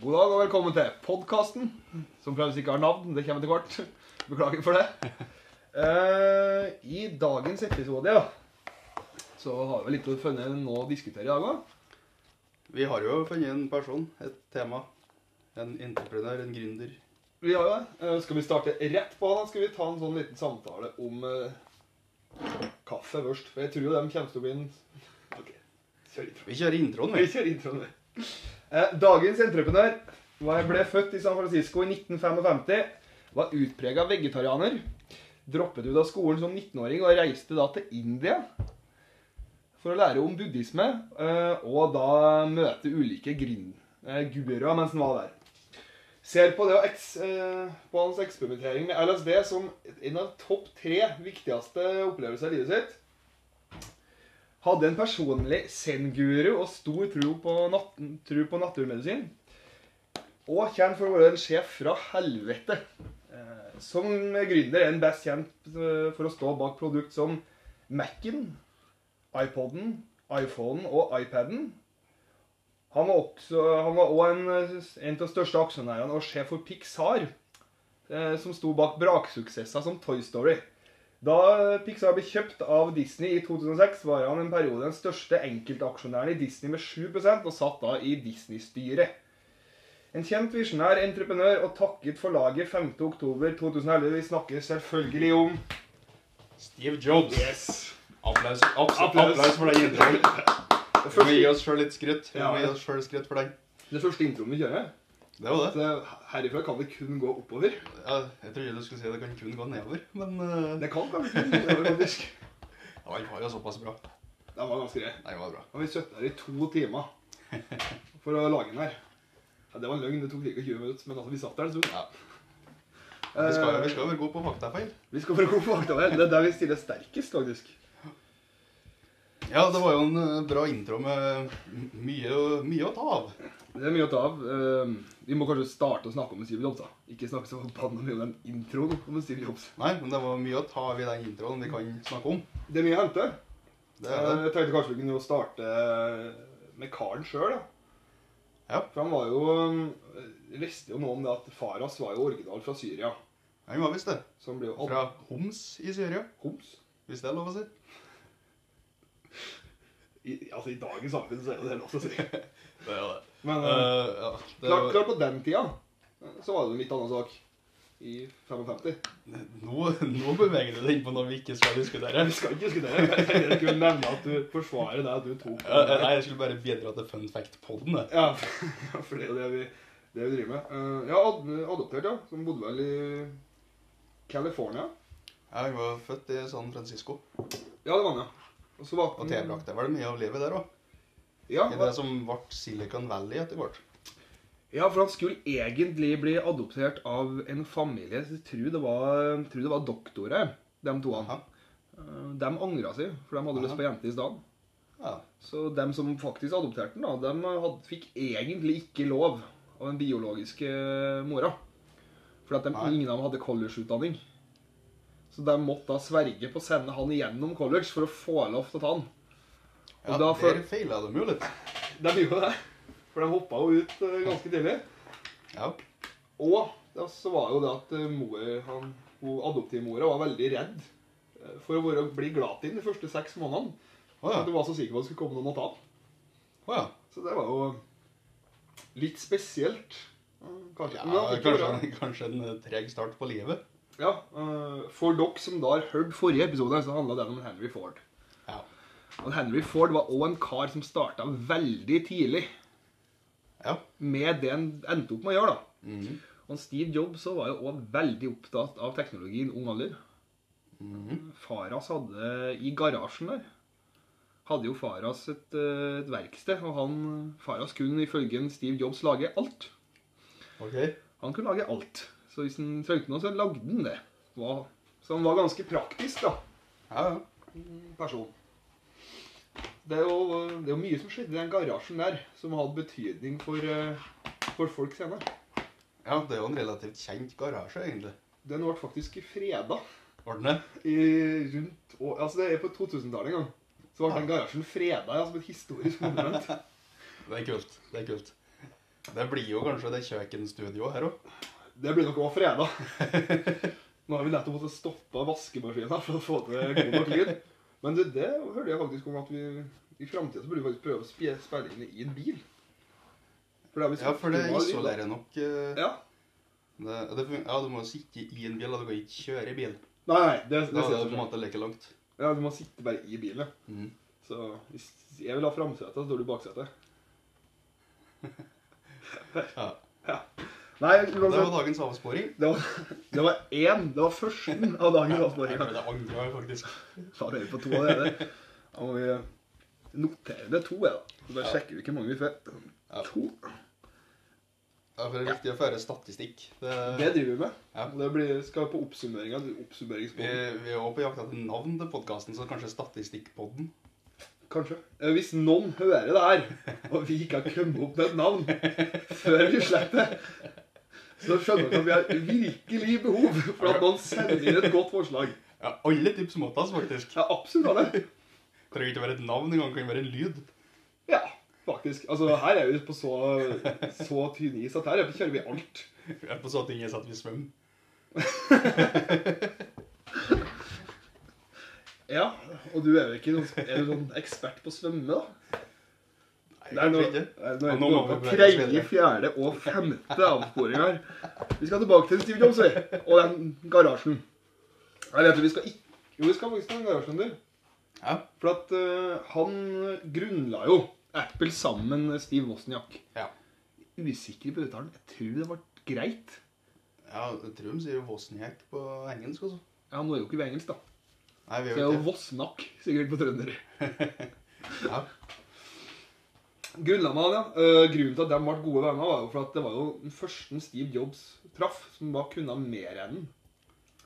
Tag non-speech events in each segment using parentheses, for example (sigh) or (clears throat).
God dag og velkommen til podkasten, som fremdeles ikke har navn. Det kommer til kort. (laughs) Beklager for det. Uh, I dagens episode ja, så har vi litt å funnet noe å diskutere i dag òg. Vi har jo funnet en person, et tema. En entreprenør, en gründer. Vi har jo det. Eh, skal vi starte rett på da? Skal vi ta en sånn liten samtale om uh, kaffe først? For jeg tror jo dem kommer til å bli en Ok, kjør intro. Vi kjører introen, Vi vi. kjører introen, vi. Eh, dagens entreprenør ble født i San Francisco i 1955. Var utprega vegetarianer. Droppet ut av skolen som 19-åring og reiste da til India for å lære om buddhisme. eh, Og da møte ulike eh, guruer mens han var der. Ser på, eks, på hans eksperimentering med LSD som en av topp tre viktigste opplevelser i livet sitt. Hadde en personlig zen-guru og stor tro på, nat på naturmedisin. Og kjent for å være en sjef fra helvete. Eh, som gründer er han best kjent eh, for å stå bak produkt som Mac-en, iPoden, iPhonen og iPaden. Han var også han var også en, en av de største aksjonærene og sjef for Pixar, eh, som sto bak braksuksesser som Toy Story. Da Pixar ble kjøpt av Disney i 2006, var han en periode den største enkeltaksjonæren i Disney med 7% og satt da i Disney-styret. En kjent visjonær entreprenør og takket for laget 5.10.2011. Vi snakker selvfølgelig om Steve Jobs. Yes. Applaus, applaus, Applaus. for den introen. Vi må gi oss sjøl litt skryt. Vi Ja, må gi oss selv skryt for den. det første introen vi kjører. Det var det. Så herifra kan det kun gå oppover. Ja, jeg trodde du skulle si det kan kun gå nedover, men uh, Det kan kanskje kun gå nedover, faktisk. (laughs) ja, var jo såpass bra. Den var ganske grei. Nei, det var bra. Og vi satt der i to timer for å lage den her. Ja, det var en løgn. Det tok like 20 minutter, men altså, vi satt der en stund. Ja. Vi skal, vi skal være gode på faktafeil. Vi skal være gode på faktafeil. Det er der vi stiller sterkest, faktisk. Ja, det var jo en eh, bra intro med mye, mye å ta av. Det er mye å ta av. Eh, Vi må kanskje starte å snakke om Steve Jobs. da. Ikke snakke så forbanna mye om den introen om Steve Jobs. Nei, men det var mye å ta av i den introen vi kan snakke om. Det er mye å hente. Det er det. Jeg tenkte kanskje vi kunne starte med karen sjøl. Ja. For han var jo leste jo noe om det at far hans var jo original fra Syria. Han var visst det. Fra Homs i Syria, Homs. hvis det er lov å si. I, altså, I dagens samfunn så er (laughs) jo det lov til å si. Det er det. Men Uh, ja, det klart, klart på den tida så var det en litt annen sak. I 55. nå, nå beveger du deg inn på noe vi ikke skal diskutere. Vi skal ikke diskutere. Jeg skulle nevne at du forsvarer det at du tok Ja, nei, jeg skulle bare bidra til fun fact-podden. Ja, (laughs) for det er det vi, det vi driver med. Uh, ja, ad adoptert, ja. Som bodde vel i California. Jeg var født i San Francisco Ja, det var han, ja. Og så var og tilbrakte vel mye av livet der òg. Ja, I det som ble Silicon Valley etter hvert. ja, for han skulle egentlig bli adoptert av en familie Jeg tror det var, jeg tror det var doktorer, de to. Aha. Uh, de angra seg, for de hadde lyst på jente i stedet. Ja. Så de som faktisk adopterte den, da, de hadde, fikk egentlig ikke lov av den biologiske mora. For at de, ingen av dem hadde collegeutdanning. Så de måtte da sverge på å sende han igjennom college for å få lov til å ta han. Og ja da for- Der feila de jo litt. De gjorde det. For de hoppa jo ut eh, ganske tidlig. Ja. Og ja, så var jo det at eh, mor, han, adoptivmora var veldig redd eh, for å være, bli glad inn de første seks månedene. Oh, ja. Du var så sikker på at det skulle komme noen og ta den. Oh, ja. Så det var jo litt spesielt. Kanskje. ja han kanskje, kanskje en treg start på livet. Ja, eh, For dere som da har hørt forrige episode, så handla det om Henry Ford. Ja. Og Henry Ford var òg en kar som starta veldig tidlig Ja. med det han endte opp med å gjøre. da. Mhm. Og Steve Jobs var jo òg veldig opptatt av teknologi i ung alder. Mhm. Faras hadde i garasjen der hadde jo Faras et, eh, et verksted, og han, Faras kunne ifølge Steve Jobs lage alt. Okay. Han kunne lage alt. Så hvis han trengte noe, så lagde han det. Så han var ganske praktisk, da. Ja, ja. person. Det er, jo, det er jo mye som skjedde i den garasjen der, som hadde betydning for, eh, for folk senere. Ja, det er jo en relativt kjent garasje, egentlig. Den ble faktisk freda Var den det? i rundt Altså, det er på 2000-tallet en gang. Så ble den garasjen freda ja, som et historisk monument. (laughs) Det er kult. Det er kult. Det blir jo kanskje det kjøkkenstudioet her òg. Det blir nok òg fredag. (laughs) Nå har vi nettopp måttet stoppe vaskemaskinen for å få til god nok lyd. Men det, det hørte jeg faktisk om at vi i framtida burde vi faktisk prøve å spille, spille inn i en bil. For Ja, for det isolerer nok uh, Ja. det, det, Ja, du må sitte i en bil, og du kan ikke kjøre i bil. Nei, nei, det, det, Da er det jeg på en måte like langt. Ja, du må sitte bare i bilen. Mhm. Så hvis jeg vil ha framsetet, så står du i baksetet. (laughs) Ja. Ja. Nei, Det var dagens avsporing. Det var, det var én. Det var førsten av dagens Jeg avsporing. det var jeg faktisk. Faen, er vi på to allerede? Da må vi notere det to, jeg, da. Så bare sjekker vi hvor mange vi får. To. Ja, for det er viktig å føre statistikk. Det, Det driver vi med. Ja. Det blir, skal på oppsummeringa. vi, Oppsummeringspodden. vi er også på jakt etter navn til podkasten, så kanskje Statistikkpodden. Kanskje. Eh, Hvis noen hører det her, og vi ikke har kommet opp med et navn før vi slipper det, så skjønner du at vi har virkelig behov for at noen sender inn et godt forslag. Ja, alle tips måttes, faktisk. Ja, absolutt alle. Trenger ikke være et navn engang, kan være en lyd. Ja, faktisk. Altså, her er vi på så, så tynn is at her kjører vi alt. Vi er på så tynn is at vi svømmer. (laughs) Ja, og du er jo ikke noen, er du noen ekspert på å svømme, da? Det er nå, er nå på tredje, fjerde og femte avsporing her. Vi skal tilbake til Steve Jobs og den garasjen. Jeg vet du, vi skal ikke Jo, vi skal faktisk til den garasjen der. Ja. For at uh, han grunnla jo Apple sammen med Steve Wozniak. Ja. Usikker på uttalen. Jeg tror det ble greit. ja, jeg tror de sier Wozniak på engelsk også. Ja, nå er jo ikke vi engelsk, da. Nei, vi Så det er jo ikke sikkert på trønder. (laughs) Ja. Grunnen, ja. Eh, grunnen til at de ble gode venner, var jo for at det var jo den første Steve Jobs traff, som var kunne mer enn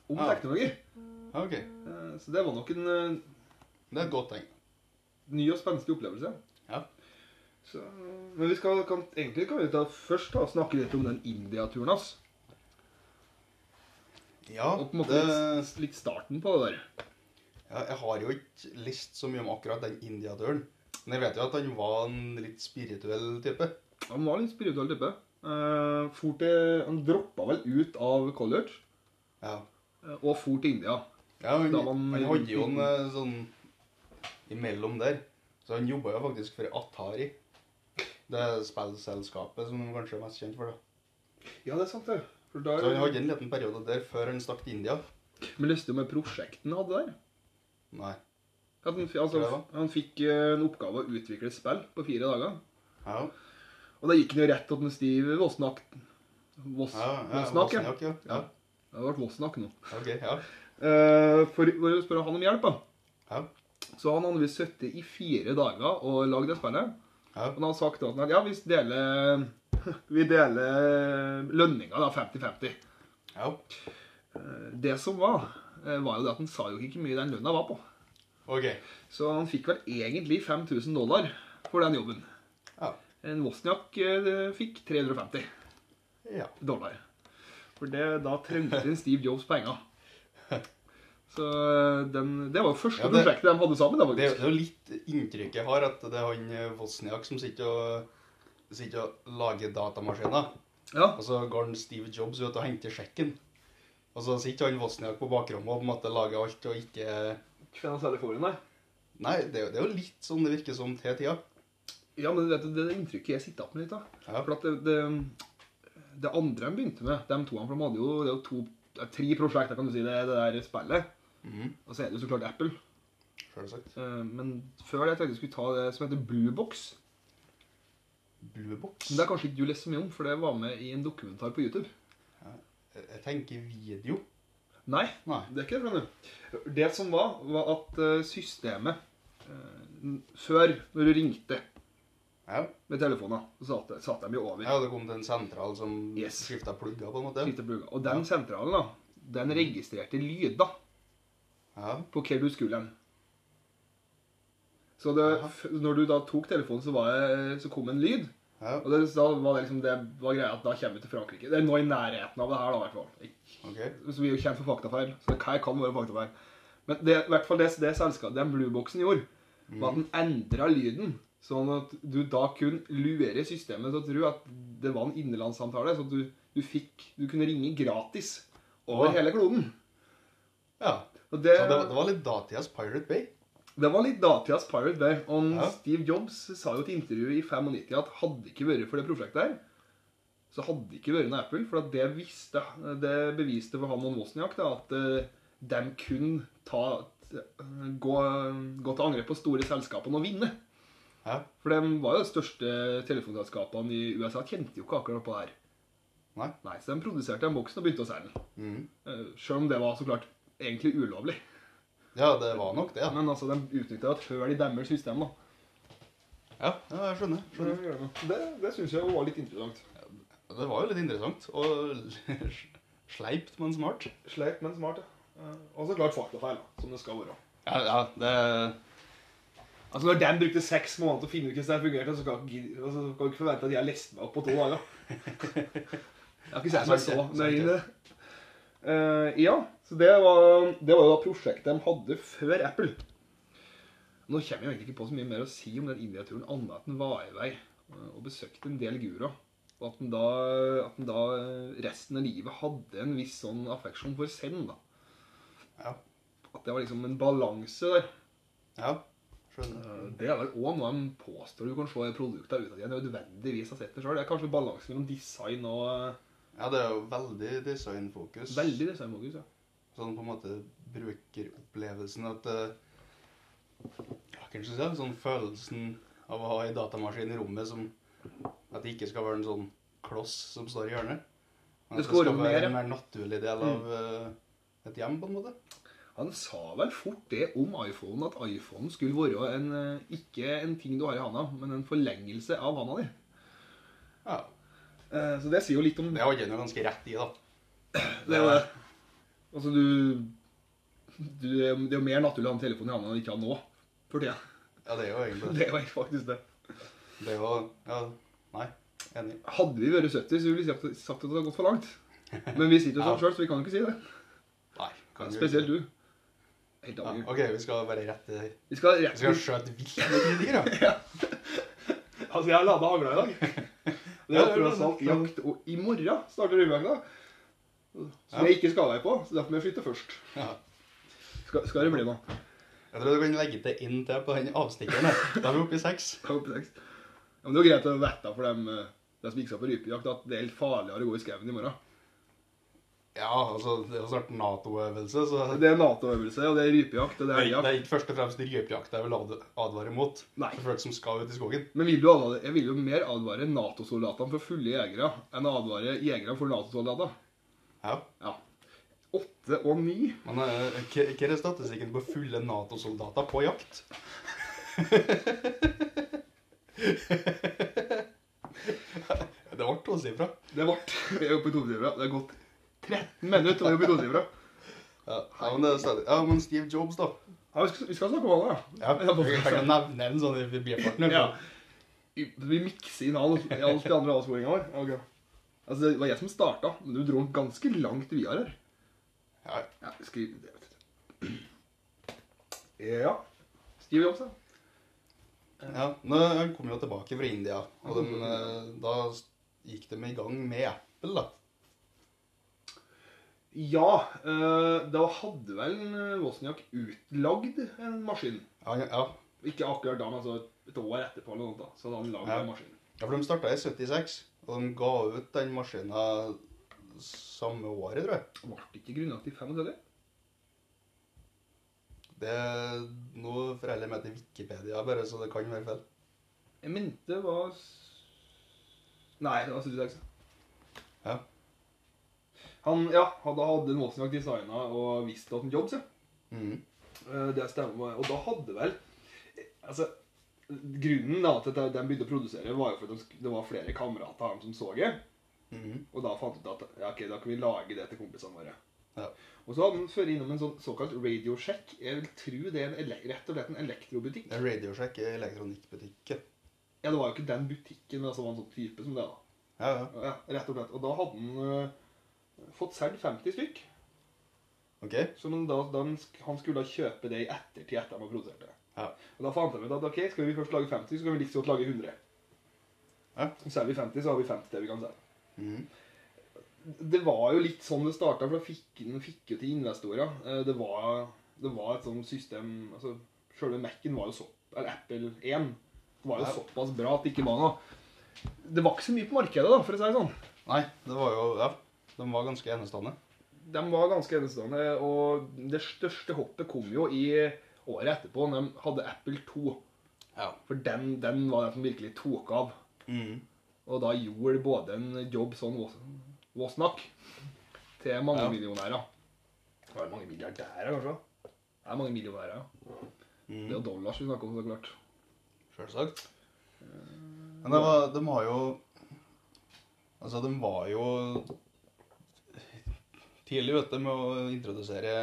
om Ja. teknologi. Ah, ok. Eh, så det var nok en eh, Det er et godt tegn. ny og spenstig opplevelse. Ja. Så, men vi skal, kan, egentlig kan vi ta, først ta, snakke litt om den India-turen hans. Ja, Og på en måte det, litt, litt starten på det der. ja, jeg har jo ikke lest så mye om akkurat den India-døren. Men jeg vet jo at han var en litt spirituell type. Han var litt spirituell type. Uh, til, han droppa vel ut av college Ja. Uh, og for til India. Ja, han, han- han hadde jo en eh, sånn imellom der. Så han jobba jo faktisk for Atari. Det spillselskapet som han kanskje er mest kjent for. da. Ja, det er sant, det. Da, Så han hadde en liten periode der før han stakk til India. Men leste du med prosjektet han hadde der? Nei. Han, altså, han fikk eh, en oppgave å utvikle et spill på fire dager. Ja, Og da gikk han jo rett til Steve Vossnak. Voss, ja, ja Vossnak, ja. Ja. ja. Det har vært Vosnak nå. Okay, ja. Uh, for, for å spørre han om hjelp, da. Ja. Så han hadde visst sittet i fire dager og lagd det spillet. Ja. Og han hadde sagt at ja, vi deler, (laughs) vi deler lønninga 50-50. ja. Eh, Det som var, var jo det at han sa jo ikke mye den lønna var på. Ok. Så han fikk vel egentlig 5000 dollar for den jobben. Ja. En Wozniak eh, fikk 350 ja. dollar. For det, da trengte en Steve Jobs penger. (laughs) Så eh, den, det var første Ja, det- prosjektet de hadde sammen. Det, er- det jo litt inntrykk jeg har, at det er han eh, Wozniak som sitter og, sitter og lager datamaskiner. Ja, Og så går han Steve Jobs ut og henter sjekken. Og så sitter han Wozniak på bakrommet og på en måte lager alt og ikke Kvenna særlig for henne. Nei, det, er jo- det er jo litt sånn det virker som til tida. Ja, men vet du, det er det inntrykket jeg sitter opp med litt. da. Ja. For at det, det, det andre de begynte med, de to, for de hadde jo, det er jo to, det tre prosjekter, kan du si, det, er det der spillet. Mhm, Og så er det jo så klart Apple. Selvsagt. Eh, Men før det tenkte jeg skulle ta det som heter Blue Box. Blue Box. Men det er kanskje ikke du lest så mye om, for det var med i en dokumentar på YouTube. Ja. jeg tenker video. Nei, Nei. det er ikke det. Det som var, var at eh, systemet eh, Før, når du ringte Ja. med telefonen, så satt, de- satt de jo over. ja, det kom til en sentral som Yes. skifta plugger, på en måte. Plugger. Og den sentralen da, den registrerte lyder Ja. på hvor du skulle hen. Så det, når du da tok telefonen, så, var det, så kom en lyd. Ja. Og det, da var det liksom det var greia at da kommer vi til Frankrike. Det er nå i nærheten av det her, da, i hvert fall. Okay. Så vi er jo kjent for faktafeil. Så det her kan være faktafeil. Men det, i hvert fall det, det selskapet, den blueboxen gjorde, var at den endra lyden Sånn at du da kunne lure systemet til å tro at det var en innenlandssamtale. Så du, du fikk Du kunne ringe gratis over ja. hele kloden. Ja. Det, Så det, det var litt datidas Pirate Bay. Det var litt datidas Pirate Bay. Og Ja. Steve Jobs sa jo til intervju i 95 at hadde det ikke vært for det prosjektet her, så hadde det ikke vært noe Apple. For det, visste, det beviste for han og Wozniak da, at eh, de kunne ta, gå, gå til angrep på store selskapene og vinne. Ja. For de var jo de største telefonselskapene i USA. Kjente jo ikke akkurat på det her. Nei. Nei, Så de produserte den boksen og begynte å selge den. Mm. Eh, Selv om det var så klart egentlig ulovlig. Ja, det var nok det. Ja, Men altså, de utnytta et høl i deres system. da. ja, ja jeg skjønner. skjønner. Det, det syns jeg var litt interessant. Det var jo litt interessant. Og (laughs) sleipt, men smart. Sleipt, men smart. ja. Eh, Og så klart faktafeil, som det skal være. Ja, ja det Altså, Når de brukte seks måneder til å finne ut hvordan det fungerte, så kan ikke, altså, ikke forvente at jeg har lest meg opp på to dager. (laughs) Jeg har ikke sett meg så nøye i det. Eh, ja, så det var, det var jo da prosjektet de hadde før Apple. Nå kommer jeg egentlig ikke på så mye mer å si om den India-turen, annet at den var i vei eh, og besøkte en del guruer. Og at den da, at den da eh, resten av livet hadde en viss sånn affeksjon for Zen. da. Ja. At det var liksom en balanse der. Ja, skjønner. Eh, Det er vel òg noe de påstår du kan se produkter ut av. De nødvendigvis har sett det sjøl. Det er kanskje balanse mellom design og Ja, det er jo veldig designfokus. Veldig designfokus, ja. Sånn på en måte brukeropplevelsen at eh, Ja, hva skal jeg? Sånn følelsen av å ha en datamaskin i rommet som At det ikke skal være en sånn kloss som står i hjørnet. Men Det det skal være. Mm. en mer naturlig del av eh, et hjem, på en måte. Han sa vel fort det om iPhone, at iPhone skulle være en, eh, ikke en ting du har i handa, men en forlengelse av handa di. Ja. Eh, Så det sier jo litt om Det hadde han jo ganske rett i, da. (clears throat) det. er jo det. Altså, du, du Det er jo mer naturlig å ha en telefon i hånda enn ikke ha nå. For tida. Ja, det er jo egentlig det. (laughs) Det er jo faktisk det. Det er jo Ja, nei. Enig. Hadde vi vært 70, så ville vi sagt at det hadde gått for langt. Men vi sitter jo (laughs) sånn Ja. sjøl, så vi kan jo ikke si det. Nei. Kan jo Spesielt du. Helt Ja. OK, vi skal være rett her. Vi skal Vi rett skal skjøte vilt med da. (laughs) Ja. Altså, jeg har lada hagla i dag. Det er tross alt jakt, og i morgen starter rypejakta. Som jeg ikke skal være på, så derfor må jeg flytte først. Ja. Skal, skal det bli noe? Jeg tror du kan legge til inn til på den avstikkeren. Da er vi oppe i seks. Ja, men det er jo greit å vite for dem, eh, dem som ikke skal på rypejakt, at det er helt farligere å gå i skauen i morgen. Ja, altså, det er jo snart Nato-øvelse, så det er Nato-øvelse, og det er rypejakt, og det er, er det er ikke først og fremst rypejakt jeg vil advare mot. Nei. For folk som skal ut i skogen. Men vil du advare, jeg vil jo mer advare Nato-soldatene for fulle jegere enn å advare jegere for Nato-soldater. Ja. Ja. Åtte og ni. Men eh, hva er statistikken på fulle Nato-soldater på jakt? (laughs) det ble tosifra. Det ble Vi er oppe i tosifra. Det er gått 13 minutter, vi er oppe. Ja, ja, men det er stadig. Ja, men Steve Jobs, da. Ja, vi skal, vi skal snakke om da. Ja, jeg kan nevne en sånn i bifarten. Ja. Vi mikser inn alle alt de andre avsporingene våre. Okay. Altså, det var jeg som starta, men du dro den ganske langt videre her. Ja, Ja, skriv det, vet du. Ja. Steve Jobs, da. Ja, nå, Han kom jo tilbake fra India, og de, eh, da gikk de i gang med Apple. da. Ja, eh, da hadde vel eh, Wozniak utlagd en maskin. Ja, ja, Ikke akkurat da, men altså et år etterpå eller noe, da, så hadde han lagd Ja. en maskin. ja, for De starta i 76, og de ga ut den maskina samme året, tror jeg. Ble det ikke grunnlagt i 75? Det Nå forholder jeg meg til Wikipedia, bare, så det kan være feil. Jeg mente det var Nei, det var 76. Ja. Han ja, hadde, hadde Wozniak designa og visst at han jobbet, ja. Mhm. Eh, Det stemmer. Og da hadde vel Altså, grunnen da til at de begynte å produsere, var jo for at de det var flere kamerater av dem som så det. Mm. Og da fant de ut at ja, ok, da kan vi lage det til kompisene våre. Ja. Og så hadde han ført innom en sånn såkalt radiosjekk. Jeg vil tro det er en rett og slett en elektrobutikk. Det er Radioshack i elektronikkbutikken. Ja, det var jo ikke den butikken, men altså var en sånn type som det. da. Ja, ja. Ja, rett og slett. Og da hadde han fått solgt 50 stykk. OK. Så da, da han skulle da kjøpe det i ettertid etter han var produsert det. Ja. Og da fant de ut at ok, skal vi først lage 50, så kan vi like så godt lage 100. Ja. Så er vi 50, så har vi 50 vi kan selge. Mm. Det var jo litt sånn det starta, for da fikk den fikk jo til investorer. Eh, Det var, det var et sånt system altså Selve Mac-en var jo så Eller Apple 1 var jo Ja. såpass bra at det ikke var noe Det var ikke så mye på markedet, da, for å si det sånn. Nei, det var jo Ja, de var ganske enestående. De var ganske enestående, og det største hoppet kom jo i året etterpå, når de hadde Apple 2. Ja. For den, den var det som virkelig tok av. Mhm. Og da gjorde både en jobb sånn Wasnak til mange Ja. millionærer. Det var mange milliardærer, kanskje? Det er mange millionærer. ja. Det er jo dollars vi snakker om, så klart. Selvsagt. Men det var, de har jo Altså, de var jo tidlig ute med å introdusere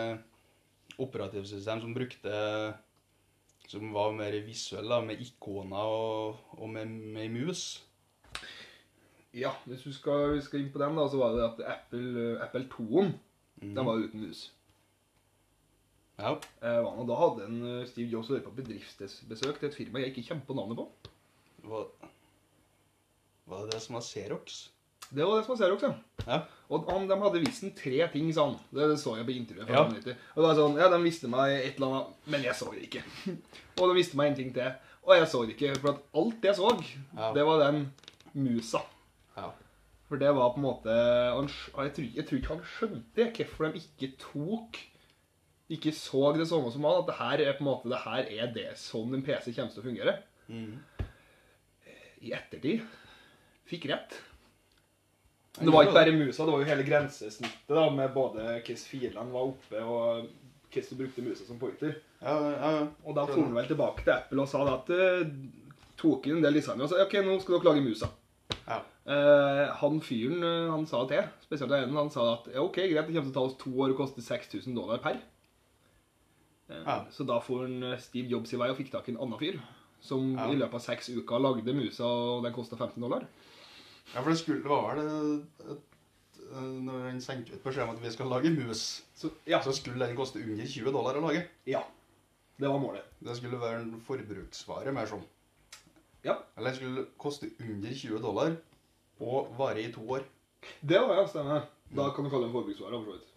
operativsystem som brukte Som var mer visuelle, med ikoner og, og med, med mus. Ja, hvis du skal, vi skal inn på den, da, så var det at Apple, Apple 2-en mm. den var uten mus. Ja. Eh, da hadde en eh, Steve Jobs vært på bedriftsbesøk til et firma jeg ikke på navnet på. Hva? var det det som var Xerox? Det var det som var Xerox, ja. Ja. Og han, de hadde vist en tre ting, sa han. Det, det så jeg på intervjuet. Ja. Og det var sånn, ja, De visste meg et eller annet, men jeg så det ikke. (laughs) og de visste meg en ting til, og jeg så det ikke. For at alt jeg så, Ja. det var den musa. Ja. For det var på en måte han, jeg, tror, jeg tror ikke han skjønte hvorfor de ikke tok Ikke så det samme som han. At det her er på en måte, det her er det som en PC kommer til å fungere. Mm. I ettertid fikk rett. Det var ikke bare musa, det var jo hele grensesnittet da, med både hvordan filene var oppe, og hvordan du brukte musa som pointer. Ja, ja, ja. Og da for han vel tilbake til Apple og sa da at uh, tok inn en del designer og sa ok, nå skal dere lage musa. Ja. Eh, han fyren eh, han sa til, spesielt den ene, han sa at ok, greit, det kommer til å ta oss to år og koste 6000 dollar per. Eh, Ja. Så da får han eh, Steve Jobs i vei og fikk tak i en annen fyr, som Ja. i løpet av seks uker lagde musa, og den kosta 15 dollar. Ja, for det skulle det var vel et- et- Når han sendte ut beskjed om at vi skal lage mus, Så ja, så skulle den koste under 20 dollar å lage. ja. Det var målet. Det skulle være en forbruksvare mer sånn. Ja. Eller den skulle koste under 20 dollar og vare i to år. Det var ja, stemmer. Da kan du kalle det en forbruksvare. for så vidt.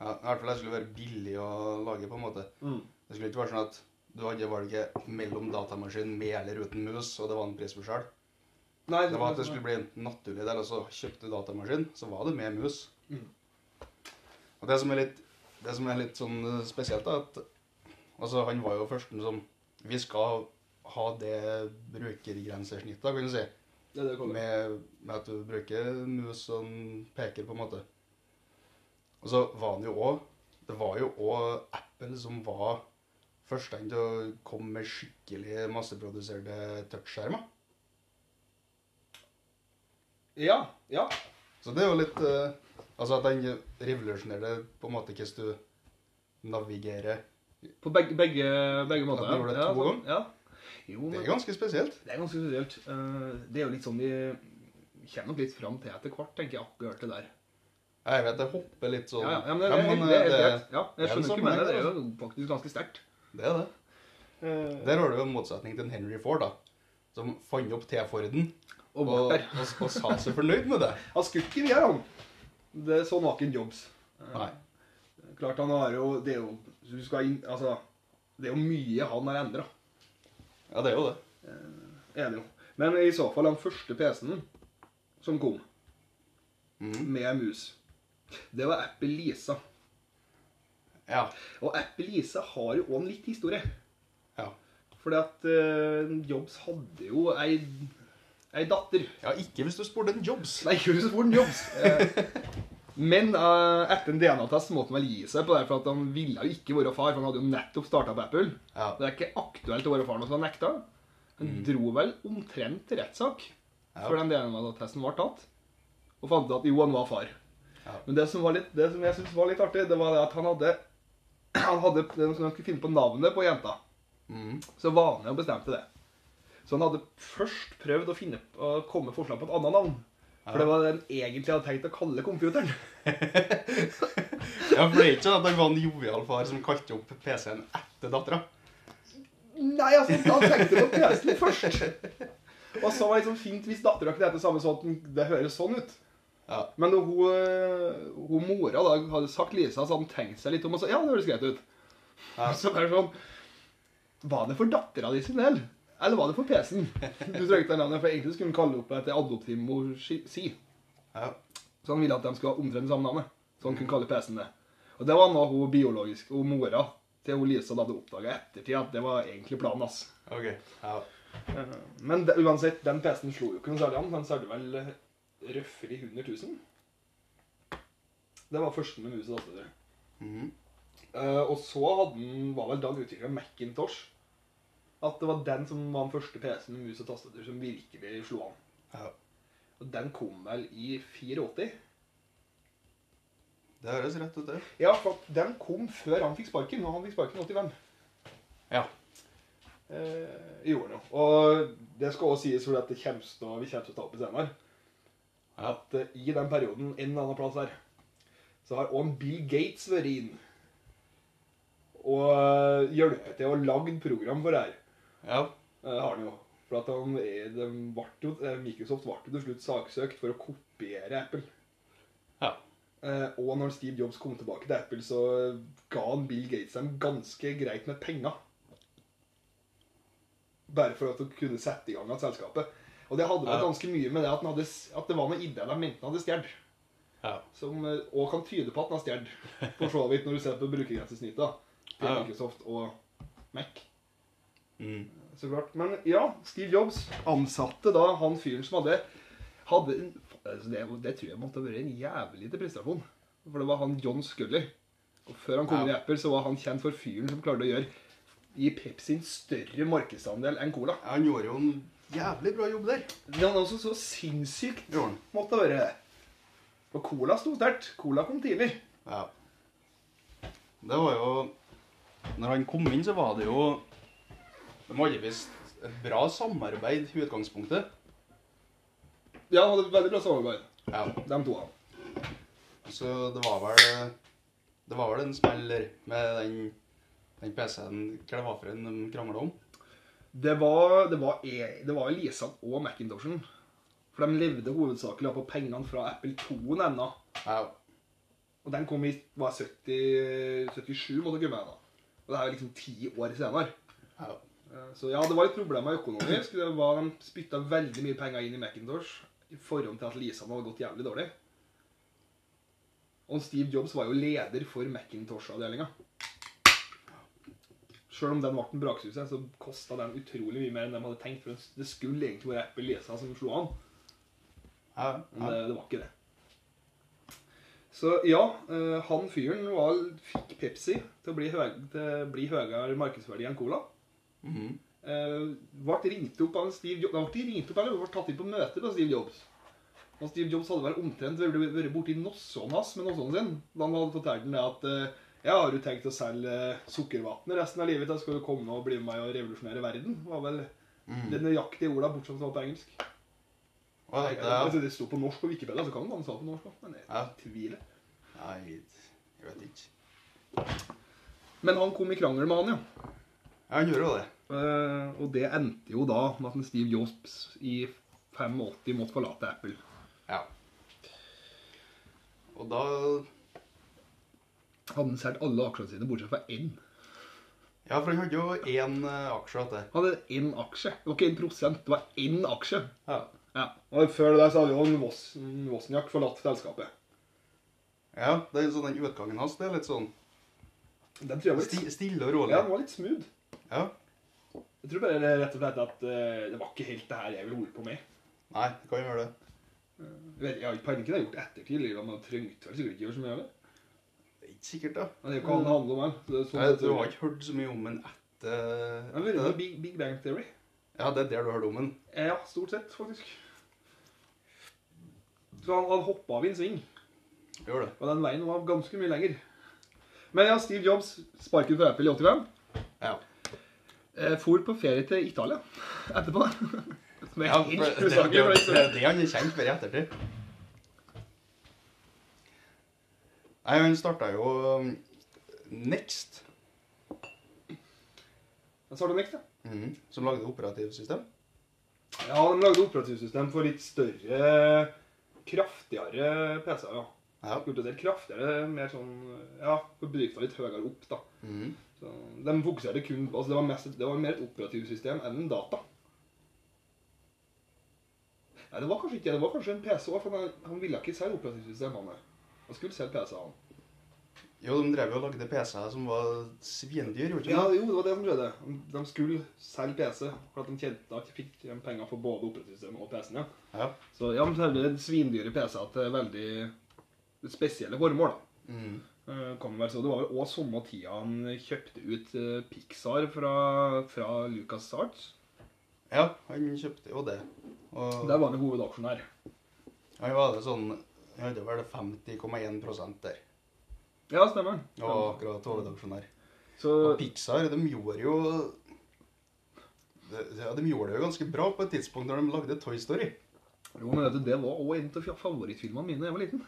Ja, I hvert fall det skulle være billig å lage, på en måte. Mm. Det skulle ikke være sånn at du hadde valget mellom datamaskin med eller uten mus, og det var en prisforskjell. Nei, Det var at det skulle bli en naturlig del, og så kjøpte du datamaskin, så var det med mus. Mm. Og det som er litt, det som er litt sånn spesielt, da, at altså, han var jo førsten som Vi skal ha det brukergrensesnittet, kan du si. Det det det det. Med, med at du bruker mus som peker, på en måte. Og så var han jo òg Det var jo òg Apple som var førstemann til å komme med skikkelig masseproduserte touchskjermer. Ja, ja. Så det er jo litt uh, Altså at den revolusjonerte på en måte hvordan du navigerer. På begge, begge, begge måter. At du gjorde det ja, to ganger. ja. Jo, Det er ganske spesielt. det er ganske spesielt. Uh, det er jo litt sånn vi kommer nok litt fram til etter hvert, tenker jeg, akkurat det der. Jeg vet det hopper litt sånn Ja, ja, men det, det, Ja, men, det, er eh, helt det- greit. Ja, det jeg skjønner ikke sammenheng, mener det. er altså. jo faktisk ganske sterkt. Det er det. Uh, Der har du jo en motsetning til en Henry Ford, da. Som fant opp T-Forden og og, der. og, og, og, sa seg fornøyd med det. Han skulle ikke videre, han. Det, sånn var ikke en Jobs. Eh, Nei. Klart han har jo Det er jo du skal inn, altså, det er jo mye han har endra. Ja, det er jo det. Enig. Men i så fall den første PC-en som kom mm. med mus, det var Apple Lisa. Ja. Og Apple Lisa har jo òg en litt historie. ja. Fordi at uh, Jobs hadde jo ei, ei datter. Ja, ikke hvis du spurte en Jobs. Nei, ikke hvis du spurte en Jobs. Eh, men uh, etter en DNA-test måtte han vel gi seg på det, for at han ville jo ikke være far. For han hadde jo nettopp starta på Apple. Ja. Det er ikke aktuelt å være far nå, så han nekta. Han dro vel omtrent til rettssak Ja. før den DNA-testen var tatt, og fant ut at jo, han var far. Ja. Men det som, var litt, det som jeg syntes var litt artig, det var det at han hadde (clears throat) Han hadde det som han skulle finne på navnet på jenta. Mm. Så var han med og bestemte det. Så han hadde først prøvd å finne, å komme forslag på et annet navn. For det var det han egentlig hadde tenkt å kalle computeren. (laughs) Ja, for det er ikke sånn at han var en jovial far som kalte opp PC-en etter dattera. Nei, altså, han tenkte på PC-en først. Og så var det liksom fint hvis dattera kunne hete samme sånn at det høres sånn ut. Ja. Men da hun, eh, hun mora da hadde sagt Lisa, så han tenkt seg litt om og sa ja, det høres greit ut. Ja. (laughs) Så det er sånn Var det for dattera di sin del? Eller var det for PC-en? Du trengte det navnet, for egentlig skulle han kalle opp etter adoptivmor si. Ja. Så han ville at de skulle ha omtrent samme navnet. Så han kunne kalle PC-en det. Og det var noe hun biologisk, hun mora til hun Lisa hadde oppdaga ettertid at det var egentlig planen hans. OK. Ja. Eh, Men det, uansett, den PC-en slo jo ikke noe særlig an. Den solgte vel røffere røffelig 100 000. Det var første med mus og datter. Mm -hmm. uh, og så hadde den, var vel da han utvikla Macintosh. At det var den som var den første PC-en med mus og tastatur som virkelig slo an. ja. Og den kom vel i 84. Det høres rett ut, det. Ja, for den kom før han fikk sparken, og han fikk sparken i 85. Ja. Eh, gjorde noe. Og det skal også sies, for at det kommer til vi kommer til å ta opp i senere, Ja. at eh, i den perioden, en eller annen plass her, så har òg Bill Gates vært inn og eh, hjulpet til å lage program for det her. Ja. det har han jo. For at han, de jo, eh, Microsoft ble til slutt saksøkt for å kopiere Apple. Ja. Eh, og når Steve Jobs kom tilbake til Apple, så ga han Bill Gates dem ganske greit med penger. Bare for at de kunne sette i gang av selskapet. Og det hadde vært Ja. ganske mye med det at, hadde, at det var noe ideer de mente han hadde stjålet. Ja. Som òg kan tyde på at han har stjålet, for så vidt, når du ser på brukergrensesnittet til Ja. Microsoft og Mac. Mm. Så klart. Men ja, Steve Jobs ansatte da han fyren som hadde, hadde altså det, det tror jeg måtte ha vært en jævlig til prestasjon. For det var han John Scully. Og før han kom inn i Apple, så var han kjent for fyren som klarte å gjøre gi Pepsi en større markedsandel enn Cola. Han gjorde jo en jævlig bra jobb der. Men han også så sinnssykt Gjorde måtte ha vært det. Og Cola sto sterkt. Cola kom tidlig. Ja. Det var jo Når han kom inn, så var det jo De hadde visst et bra samarbeid i utgangspunktet. Ja, de hadde et veldig bra samarbeid, Ja. de to. Så det var vel Det var vel en smeller med den, den PC-en Hva det var for en de krangla om? Det var, det var, e- det var Lisa og Macintoshen. For de levde hovedsakelig på pengene fra Apple 2-en ennå. Ja. Og den kom i var 70, 77, måtte komme med. Og det er jo liksom ti år senere. ja. Så ja, det var litt problemer økonomisk. Det var, de spytta veldig mye penger inn i Macintosh i forhold til at Lisan hadde gått jævlig dårlig. Og Steve Jobs var jo leder for Macintosh-avdelinga. Sjøl om den ble en braksuksess, så kosta den utrolig mye mer enn de hadde tenkt. For det skulle egentlig være Apple Lisa som slo an. ja. Men det, det var ikke det. Så ja, eh, han fyren var, fikk Pepsi til å bli, høy, til å bli høyere markedsverdi enn Cola. Mhm. Eh, ble ringt opp av Steve Jobs, ble ikke ringt opp, eller ble tatt inn på møte på Steve Jobs. Og Steve Jobs hadde vel omtrent vært vært borti nossoen hans med nossoen sin. Da han hadde fortalt ham at eh, ja, har du tenkt å selge sukkervann resten av livet? Da skal du komme og bli med meg og revolusjonere verden? Det var vel mm. det nøyaktige ordet, bortsett fra på engelsk. Hva Jeg, det, altså, det sto på norsk på Wikipedia, så kan han sa på norsk også, men jeg Ja. tviler. Nei, jeg vet ikke. Men han kom i krangel med han, ja. Ja, han gjorde jo det. Eh, og det endte jo da med at Steve Jobs i 85 måtte forlate Apple. Ja. Og da Hadde han solgt alle aksjene sine bortsett fra én. Ja, for han hadde jo én eh, aksje igjen. Han hadde én aksje. Det var ikke én prosent, det var én aksje. Ja. Ja. Og før det der så hadde jo en Vos- Wozniak forlatt selskapet. ja, det er sånn den utgangen hans. Det er litt sånn Den tror jeg var sti, litt, stille og rolig. ja, den var litt smooth. Ja. Jeg tror bare det rett og slett at eh, det var ikke helt det her jeg ville holde på med. Nei, det kan jo gjøre det. Jeg, har ikke peiling på hva jeg har gjort ettertid. Eller man trengte vel sikkert ikke gjøre så mye av det. Det er ikke sikkert, da. Men det er jo hva det handler om her. så det er sånn Nei, du har ikke hørt så mye om den etter Jeg har vært det? Big, Big Bang Theory. Ja, det er der du har om den. Ja, stort sett, faktisk. Så han, han hoppa av i en sving. Gjør det. Og den veien var ganske mye lenger. Men ja, Steve Jobs sparket fra Apple i 85. Eh, for på ferie til Italia etterpå. (laughs) Som er ja helt det, det, det, det det er han er kjent for i ettertid. Nei, han starta jo um, Next. Sardonyx, ja. Mhm. Som lagde operativsystem. Ja, de lagde operativsystem for litt større, kraftigere PC-er, ja. Ja. Kraftigere, mer sånn Ja, for bedrifter litt høyere opp, da. Mhm. Så de fokuserte kun Altså, det var, mest, det var mer et operativsystem enn en data. Nei, det var kanskje ikke det. var kanskje en PC òg, for han, han ville ikke selge operativsystem. Han, han skulle selge PC, han. Jo, de drev jo og lagde PC-er som var svindyr, gjorde de Ja, jo, det var det som skjedde. De skulle selge PC, for at de tjente at de fikk penger for både operativsystemet og PC-en. Ja. Ja. Så ja, de selger svindyre PC-er til veldig spesielle formål. da. Mhm. Eh, Kan være så det var jo også samme tida han kjøpte ut eh, Pixar fra, fra Lucas Arts. ja, han kjøpte jo det. Og Der var han hovedaksjonær. han var det sånn Han hadde vel 50,1 der. Ja, stemmer. Og akkurat hovedaksjonær. Så Og Pixar, de gjorde jo de, ja, De gjorde det jo ganske bra på et tidspunkt da de lagde Toy Story. jo, men vet du, det var også en av favorittfilmene mine da jeg var liten.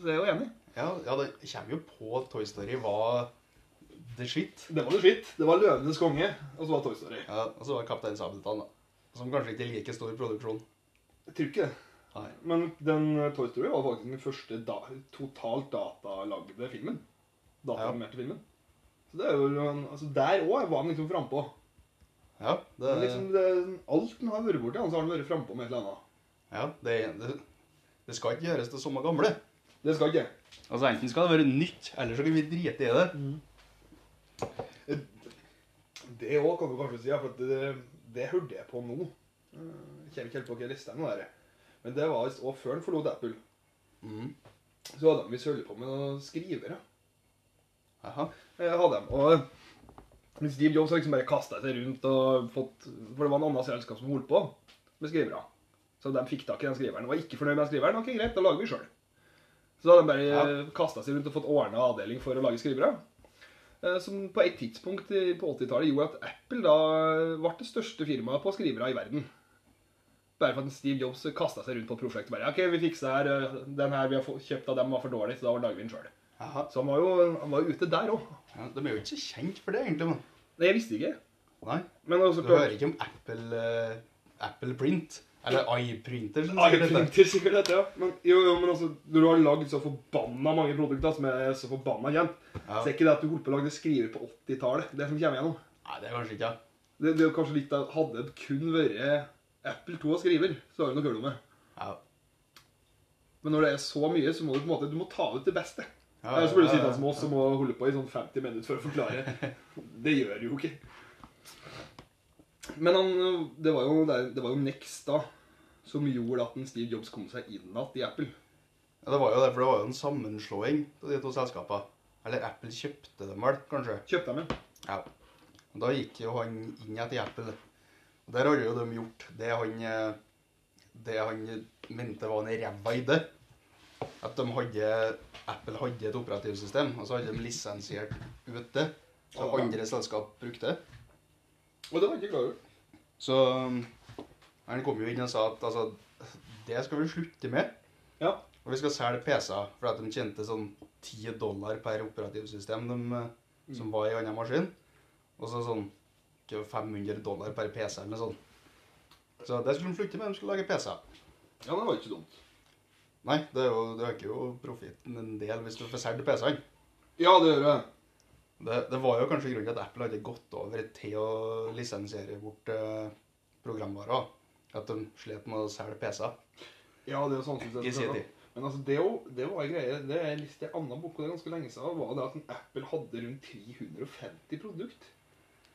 Så jeg er jo enig. Ja, ja, det kommer jo på at Toy Story var the shit. Det var det skitt. Det var 'Løvenes konge', og så var Toy Story. Ja, Og så var Kaptein Sabeltann, da. Som kanskje ikke er like stor produksjon. Jeg tror ikke det. Nei. Men den eh, Toy Story var faktisk den første da, totalt datalagde filmen. Dataanimerte filmen. Så det er jo, altså Der òg var han liksom frampå. Ja, det, Men Liksom det, alt han har vært borti, så har han vært frampå med et eller annet. ja det, det, det skal ikke gjøres til samme gamle. Det skal ikke. Altså Enten skal det være nytt, eller så kan vi drite i det. Det òg kan du kanskje si, ja, for det, det hørte jeg på nå. Eh, Jeg kommer ikke helt på hva nå. Der. Men det var òg før han forlot Apple. Mm. Så hadde de visst holdt på med noen skrivere. Jaha. Jeg hadde dem. Og Steve Jobs har liksom bare kasta seg rundt og fått For det var en annen selskap som holdt på med skrivere. Så de fikk tak i den skriveren. Var ikke fornøyd med den skriveren. Ok, greit, da lager vi sjøl. Så da hadde de bare Ja. ja. kasta seg rundt og fått ordna avdeling for å lage skrivere. Eh, Som på et tidspunkt på 80-tallet gjorde at Apple da ble det største firmaet på skrivere i verden. Bare for at Steve Jobs kasta seg rundt på prosjektet. bare, ok, vi fikser her, eh, Den her vi har kjøpt av dem, var for dårlig, så da lager vi den sjøl. Så han var jo han var ute der òg. Ja, de er jo ikke så kjent for det, egentlig. men Nei, jeg visste ikke. Nei. Men også, Du hører ikke om Apple, uh, Apple Print. Eller iPrinter, Ja, jeg sikkert dette, ja. Men, jo, jo, men altså, når du har lagd så forbanna mange produkter som er så forbanna kjent, Ja. så er ikke det at du holdt på å lage skriver på 80-tallet, det som kommer igjennom. Nei, det er kanskje ikke ja. Det, det er kanskje litt av, Hadde det kun vært Apple 2 og skriver, så har du noe om det. Ja. Men når det er så mye, så må du på en måte du må ta ut det beste. Ja, Ellers blir du ja, sittende som oss og må holde på i sånn 50 minutter for å forklare. (laughs) Det gjør du jo ikke. Men han, det, var jo, det var jo Next da som gjorde at en Steve Jobs kom seg inn igjen i Apple. Ja, det var jo det, for det var jo en sammenslåing av de to selskapene. Eller Apple kjøpte dem vel, kanskje. Kjøpte dem, ja. Ja. Og da gikk jo han inn etter Apple. Og der har jo de gjort det han Det han mente var en ræva idé. At de hadde Apple hadde et operativsystem, og så hadde de lisensiert ut det. Så andre selskap brukte det. Og det var jeg ikke klar over. Så um, han kom jo inn og sa at altså, det skal vi slutte med. Ja. Og vi skal selge PC-er for at de tjente sånn 10 dollar per operativsystem de, eh, som var i annen maskin. Og så sånn 500 dollar per PC eller noe sånt. Så det skulle de slutte med. De skulle lage PC-er. Ja, det var ikke dumt. Nei, det, øker jo, jo profitten en del hvis du får solgt PC-ene. Ja, det gjør det. Det, det var jo kanskje grunnen til at Apple hadde gått over til å lisensiere bort eh, programvarer. At de slet med å selge PC-er Ja, det er sånn som i sin tid. Men altså, det, det var en greie, det er lest i en annen bok, ganske lenge siden, var det at en Apple hadde rundt 350 produkt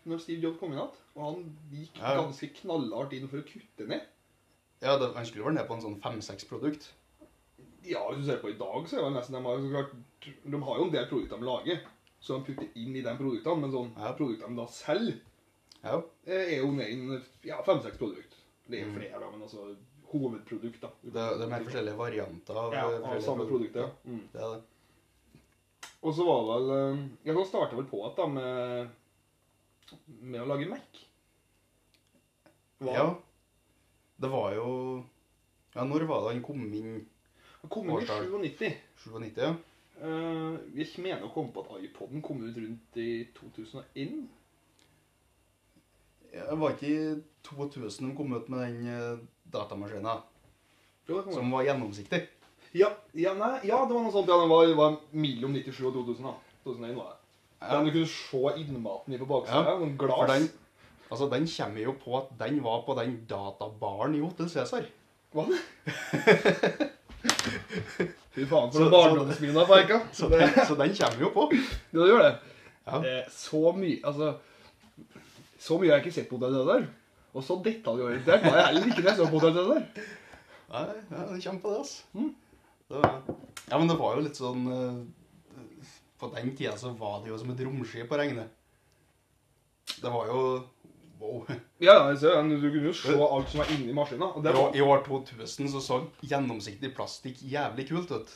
når Steve Jobs kom inn igjen. Og han gikk Ja. ganske knallhardt inn for å kutte ned. Ja, det, han skulle vært ned på en sånn fem-seks produkt. Ja, hvis du ser på i dag, så er det nesten de har, så klart, de har jo en del produkter de lager, så de putter inn i de produktene, men sånn Ja. produktene da selger, Ja. eh, er jo ned ja, fem-seks produkter. Det er Mm. flere, da, men altså hovedprodukt, da. Det, det er mer forskjellige varianter av, Ja, av samme produkt, produkter. ja. Mm. Det er det. Og så var vel eh, Ja, så starta vel på igjen da med med å lage Mac. Hva? Ja. Det var jo Ja, når var det han kom inn? Han kom inn i Årstall. 97. 97, ja. Uh, jeg mener å komme på at iPoden kom ut rundt i 2001. Det var ikke i 2000 de kom ut med den datamaskina datamaskinen Jo, som var gjennomsiktig. Ja, ja, nei, ja, det var noe sånt. Ja, den var, var mellom 97 og 2000. da. 2001 var det. Ja. Den du kunne se innmaten i på baksida. Ja, Noen glass. For den, altså den kommer jo på at den var på den databaren i Hotel Cæsar. Hva? (laughs) Fy faen, for barndomsminner på Eika. (laughs) Så den, så den kommer jo på. Ja, det gjør det. Ja. Eh, så mye Altså Så mye har jeg ikke sett på det der. Og så detaljorientert var jeg heller ikke når jeg så på det der. Nei, ja, den kommer på det, altså. Mm. Det var, ja, men det var jo litt sånn eh, På den tida så var det jo som et romskip å regne. Det var jo Wow. (laughs) Ja, jeg ser den. du kunne jo se alt som var inni maskina. Og det var, I år 2000 så så gjennomsiktig plastikk jævlig kult ut.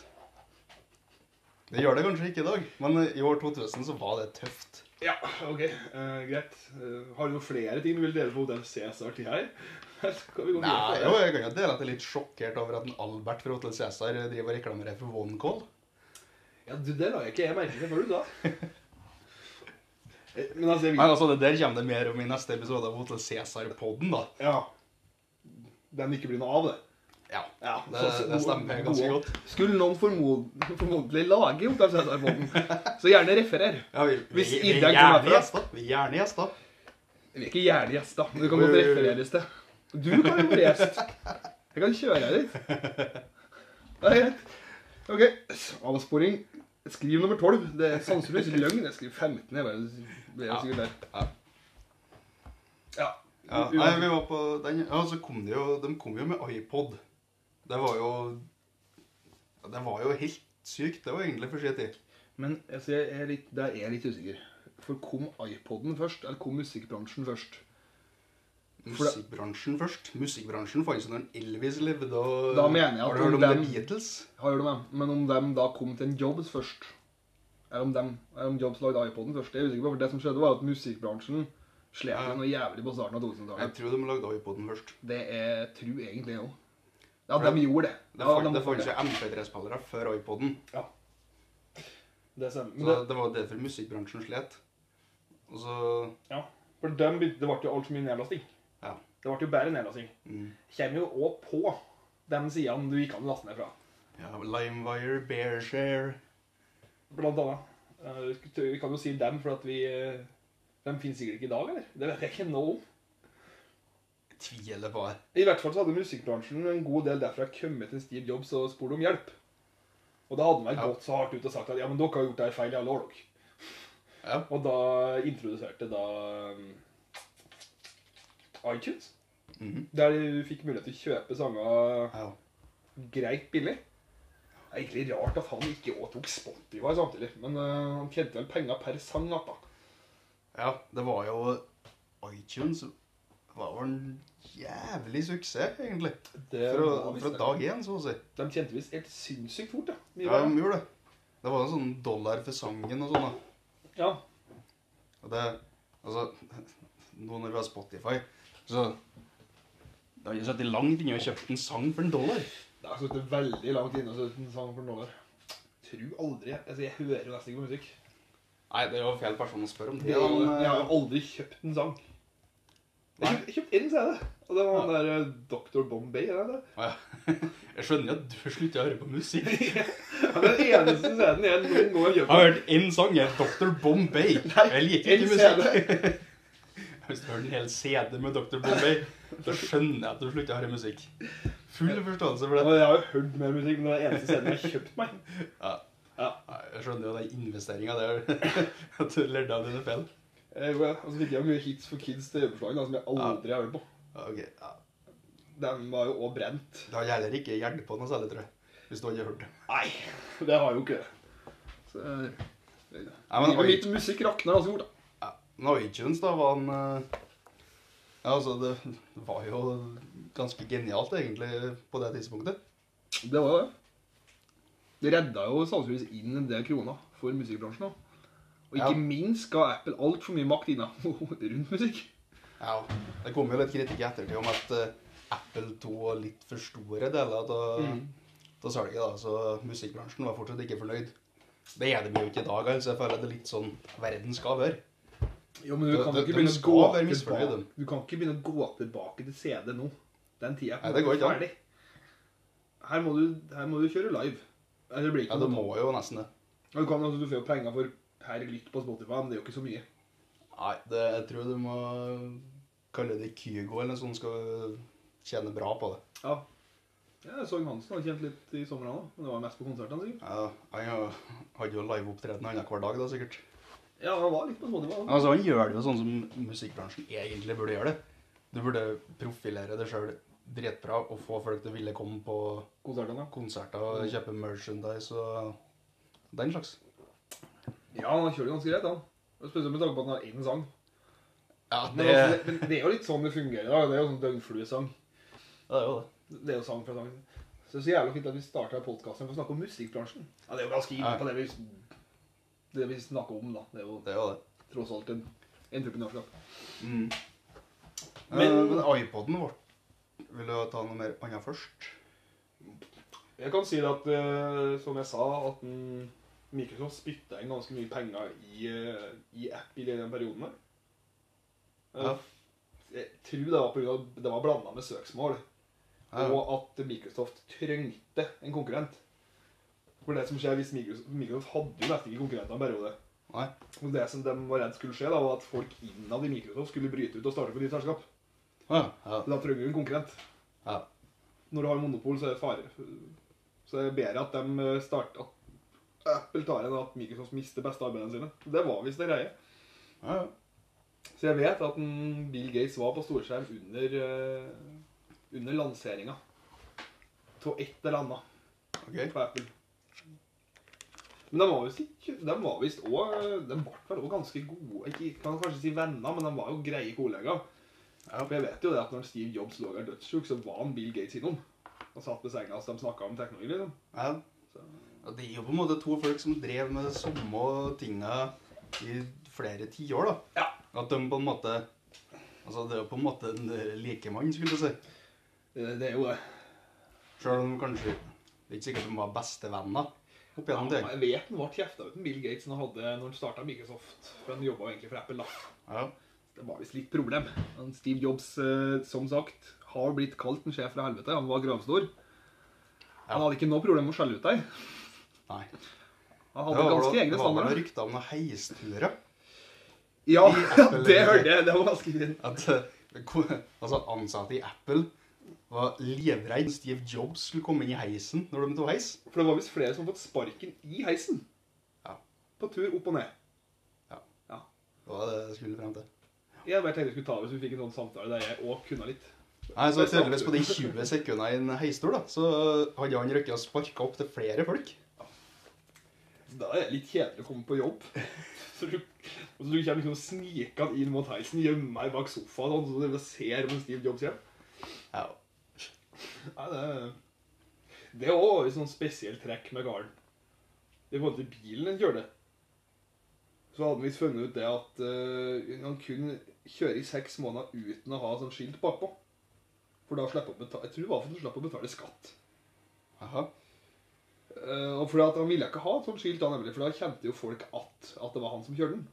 Det gjør det kanskje ikke i dag, men i år 2000 så var det tøft. ja, OK. Uh, greit. Uh, har du noen flere ting du vil dele på Hotell Cæsar til her? (laughs) Skal vi gå Nei, jo, jeg kan jo dele at jeg er litt sjokkert over at en Albert fra Hotel Cæsar driver og reklamerer for OneCall. Ja, du, Det la jeg ikke jeg merke til før du da. (laughs) Men altså, jeg Men altså, Det der kommer det mer om i neste episode av Hotel Cæsar-podden, da. Ja. Den ikke blir noe av, det. Ja, Ja, det, så- det stemmer ganske godt. Skulle noen formod, formodentlig lage Hotell Cæsar-podden, så gjerne referer. (laughs) Ja, vi, vi, vi, vi er gjerne gjester. Vi er gjerne gjester. Vi er ikke gjerne gjester, men du kan godt refereres til. Du kan jo være gjest. Jeg kan kjøre deg dit. Det er greit. Ok, avsporing. Skriv nummer 12. Det er sannsynligvis løgn. Jeg skriver 15. Jeg bare, det er Ja. sikkert der. Ja. Ja. Ja, nei, vi var på den Ja, så kom de jo De kom jo med iPod. Det var jo Det var jo helt sykt. Det var egentlig for sin tid. Men altså, jeg er litt, der er jeg litt usikker. For kom iPoden først, eller kom musikkbransjen først? Musikkbransjen først. Musikkbransjen fantes jo når Elvis levde. og Da mener jeg at Har du hørt om om dem- The Beatles? Har du med? Men om dem da kom til en jobb først Eller om, dem, eller om Jobs lagde iPoden først, det er jeg usikker på. For det som skjedde, var at musikkbransjen slet Ja. noe jævlig på starten av 2000-tallet. Jeg tror de lagde iPoden først. Det er tru egentlig òg. Ja, For de gjorde det. Det, Ja, de fantes de MP3-spillere før iPoden. Ja. Det stemmer. Så det, det, var derfor musikkbransjen slet. Og så ja, for dem, det ble jo altfor mye nedlasting. Ja. Det ble jo bare nedlasting. mm, Kommer jo òg på de sidene du ikke kan laste ned fra. ja, Limewire, Bearshare Blant annet. Eh, Vi kan jo si dem, for at vi eh, De finnes sikkert ikke i dag, eller? Det vet jeg ikke nå om. Tviler på det. I hvert fall så hadde musikkbransjen en god del derfra kommet til Steve Jobs og spurt om hjelp. Og da hadde han Ja. gått så hardt ut og sagt at ja, men dere har gjort det her feil i alle år, dere. Ja. Og da introduserte da um, iTunes, -hmm. der du fikk mulighet til å kjøpe sanger ja. greit billig. Det er egentlig rart at han ikke òg tok Spotify samtidig, men uh, han tjente vel penger per sang. da. ja, det var jo iTunes var jo en jævlig suksess, egentlig. Det Fra, var fra dag én, så å si. De tjente visst helt sinnssykt fort. Ja. Mye Ja, de gjorde det. Det var en sånn dollar for sangen og sånn. da. ja. Og det, altså, nå når vi har Spotify, så det har ikke sittet langt inne å kjøpe en sang for en dollar. Det har sittet veldig langt inne og sett en sang for noen år. Tror aldri Altså, jeg hører jo nesten ikke på musikk. Nei, det er jo feil person å spørre om det. Jeg, har- men, jeg har eh, jo aldri kjøpt en sang. Jeg har kjøpte, jeg kjøpte én CD, og det var den der eh, Dr. Bombay. Er det? ja. (laughs) Jeg skjønner jo at du slutter å høre på musikk. (laughs) Ja, den eneste CD-en jeg noen gang har kjøpt. har hørt én sang, er Dr. Bombay. (laughs) Jeg liker ikke musikk. Hvis du hører en hel CD med Dr. Bombay, så skjønner jeg at du slutter å høre musikk. Full forståelse for det. Jeg har jo hørt mer musikk, men det er den eneste CD-en jeg har kjøpt meg. Ja. Ja. Jeg skjønner jo den investeringa der. (laughs) At du lærte av dine feil. Eh, Og så fikk jeg mye hits for kids til øverslag, som jeg aldri har hørt på. Okay, ja. Den var jo òg brent. Du har heller ikke hjulpet på noe særlig, tror jeg. Hvis du hadde hørt det. Nei, det har jo ikke det. Så, eh, Nei, men livet mitt musikk rakner ganske fort, da. Ja. ITunes, da, var en Ja, altså, det var jo ganske genialt, egentlig, på det tidspunktet. Det var jo det. Det redda jo sannsynligvis inn en del kroner for musikkbransjen. da. Og ikke Ja. minst ga Apple altfor mye makt inna (laughs) rundt musikk. Ja, Det kom jo litt kritikk i ettertid om at eh, Apple tok litt for store deler av Mm. salget, da, så musikkbransjen var fortsatt ikke fornøyd. Det er de jo ikke i dag, altså. Jeg føler det er litt sånn verden skal være. Jo, men du kan det, jo ikke de gå tilbake. Du kan ikke begynne å gå tilbake til CD nå. Den tida er Nei, det ikke ferdig. Her må, du, her må du kjøre live. Eller blir ikke Ja, det må jo nesten det. Du, kan, altså, du får jo penger for per lytt på Spotify, men det er jo ikke så mye. Nei, det, jeg tror du må kalle det Kygo eller noe sånt, skal tjene bra på det. Ja. Ja, Sogn Hansen har kjent litt i sommer. Men det var mest på konsertene, sikkert. Ja, han hadde jo liveopptreden annenhver dag, da, sikkert. Ja, han var litt på. Men altså, han gjør det jo sånn som musikkbransjen egentlig burde gjøre det. Du burde profilere deg sjøl dritbra og få folk til å ville komme på Konsertene. konserter og kjøpe merchandise og den slags. Ja, han kjører ganske greit, han. Spesielt med tanke på at han har én sang. Ja, Men, altså, det, men det er jo litt sånn det fungerer. da. Det er jo sånn døgnfluesang. Ja, det er jo det. Det er jo sang fra sangen. Så det er så jævlig fint at vi starta podkasten for å snakke om musikkbransjen. Ja, Det er jo ganske inne på det vi, det vi snakker om, da. Det er jo Det er jo det. tross alt en entreprenørskap. Mm. Men- Men, men iPoden vår Vil du ta noe mer annet først? Jeg kan si det at, eh, som jeg sa, at Microsoft spytta inn ganske mye penger i, eh, i app i den perioden der. Eh, Ja. Jeg tror det var pga. det var blanda med søksmål. Ja. Og at Microsoft trengte en konkurrent. For det som skjer hvis Microsoft, hadde jo nesten ikke konkurrenter en periode. Nei. Og det som de var redd skulle skje, da, var at folk innad i Microsoft skulle bryte ut og starte på nytt selskap. Ja. ja. Da trenger du en konkurrent. ja. Når du har monopol, så er det fare. Så det er bedre at de starter at Apple tar en, at Microsoft mister beste arbeidene sine. Det var visst en greie. ja. ja. Så jeg vet at Bill Gates var på storskjerm under, eh, under lanseringa av et eller annet Ok. på Apple. Men de var visst ikke De var visst òg De ble vel også ganske gode Ikke kan kanskje si venner, men de var jo greie kollegaer. Ja. For jeg vet jo det at når Steve Jobs lå der dødssjuk, så var han Bill Gates innom. Og satt ved senga hans. De snakka om teknologi, liksom. Ja. Ja, Det er jo på en måte to folk som drev med de samme tinga i flere tiår, da. Ja. At de på en måte Altså, det er jo på en måte en eh, likemann, skulle du si. Det, det er jo det. Sjøl om kanskje Det er ikke sikkert de var bestevenner opp Ja, gjennom det. jeg vet han ble kjefta ut Bill Gates når han, hadde, når han starta Microsoft. For han jobba egentlig for Apple, da. Ja. Det var visst litt problem. Han Steve Jobs, eh, som sagt, har blitt kalt en sjef fra helvete. Han var gravstor. Han hadde ikke noe problem med å skjelle ut deg. Nei. Han Det hadde var, ganske det egne var vel standarder. rykter om noen heisturer. Ja, (laughs) det hørte jeg. Det var ganske fint. At eh, altså, ansatte i Apple var livredd Steve Jobs skulle komme inn i heisen når de tok heis. For det var visst flere som hadde fått sparken i heisen. Ja. På tur opp og ned. Ja. ja. Det var det jeg skulle frem til. Jeg bare tenkte jeg skulle ta hvis vi fikk en sånn samtale der jeg òg kunne litt. Nei, så tydeligvis På de 20 sekundene i en heistur, da, så hadde han røkket og sparka opp til flere folk. Da er det litt kjedelig å komme på jobb. (laughs) Så du, og så du kommer liksom snikende inn mot heisen, gjemmer deg bak sofaen, sånn, så du ser om Steve Jobs hjem. Ja. Nei, det, det er òg et sånn spesielt trekk med karen. I forhold til bilen den kjørte. Så hadde visst funnet ut det at eh, han kunne kjøre i seks måneder uten å ha sånn skilt bakpå. For da slipper han betale, Jeg tror det var for at han slapp å betale skatt. Aha. Eh, og fordi at Han ville ikke ha et sånt skilt, da, nemlig, for da kjente jo folk at, at det var han som kjørte den.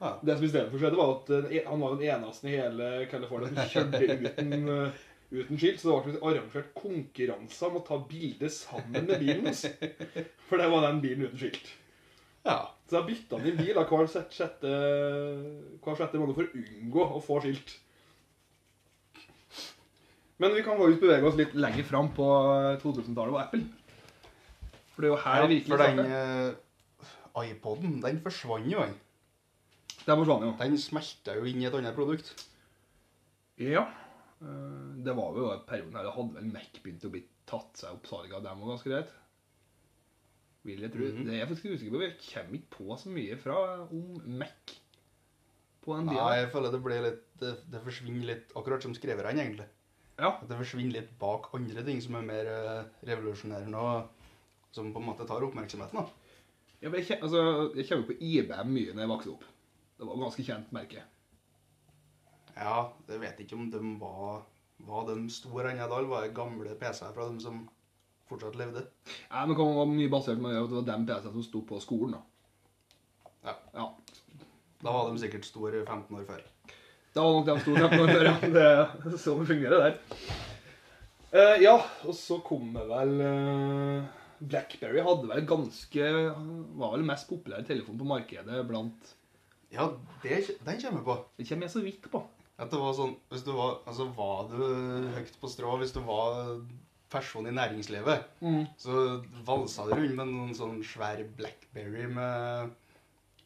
Ja. Det som istedenfor skjedde, var at eh, han var den eneste i hele California som kjørte (laughs) uten, eh, uten skilt. Så det ble arrangert konkurranser om å ta bilde sammen med bilen hans. For det var den bilen uten skilt. ja. Så da bytta han inn bil hver sjette, hver sjette måned for å unngå å få skilt. Men vi kan faktisk bevege oss litt lenger fram på 2000-tallet og Apple. For det er jo her ja virkelig for den starter. eh, iPoden, den forsvant jo, den. Det forsvant jo. Den smelta jo inn i et annet produkt. Ja. eh, Det var jo perioden her da hadde vel Mac begynt å bli tatt seg opp salget av dem og ganske greit. Vil jeg tro. Mhm. Det er jeg faktisk usikker på. Jeg kommer ikke på så mye fra om Mac på den Nei, jeg føler det blir litt Det, det forsvinner litt, akkurat som skriverne, egentlig. Ja. At det forsvinner litt bak andre ting som er mer eh, revolusjonerende, og som på en måte tar oppmerksomheten. da. Ja, jeg, altså, jeg kommer på IBM mye når jeg vokser opp. Det var et ganske kjent merke. Ja, jeg vet ikke om de var, var de store ennå da, eller var det gamle PC-er fra dem som fortsatt levde? Ja, men det var mye basert på at det var den PC-en som sto på skolen. da. Ja. Ja. Da var de sikkert store 15 år før. Da var nok de store 15 år før, ja. (laughs) Det er sånn det fungerer der. Uh, ja, og så kom det vel uh, Blackberry hadde vel ganske Var vel mest populære telefon på markedet blant Ja, det, den kommer jeg på. Den kommer jeg så vidt på. At det var sånn Hvis du var Altså, var du høyt på strå hvis du var person i næringslivet, så valsa du rundt med noen sånn svær Blackberry med,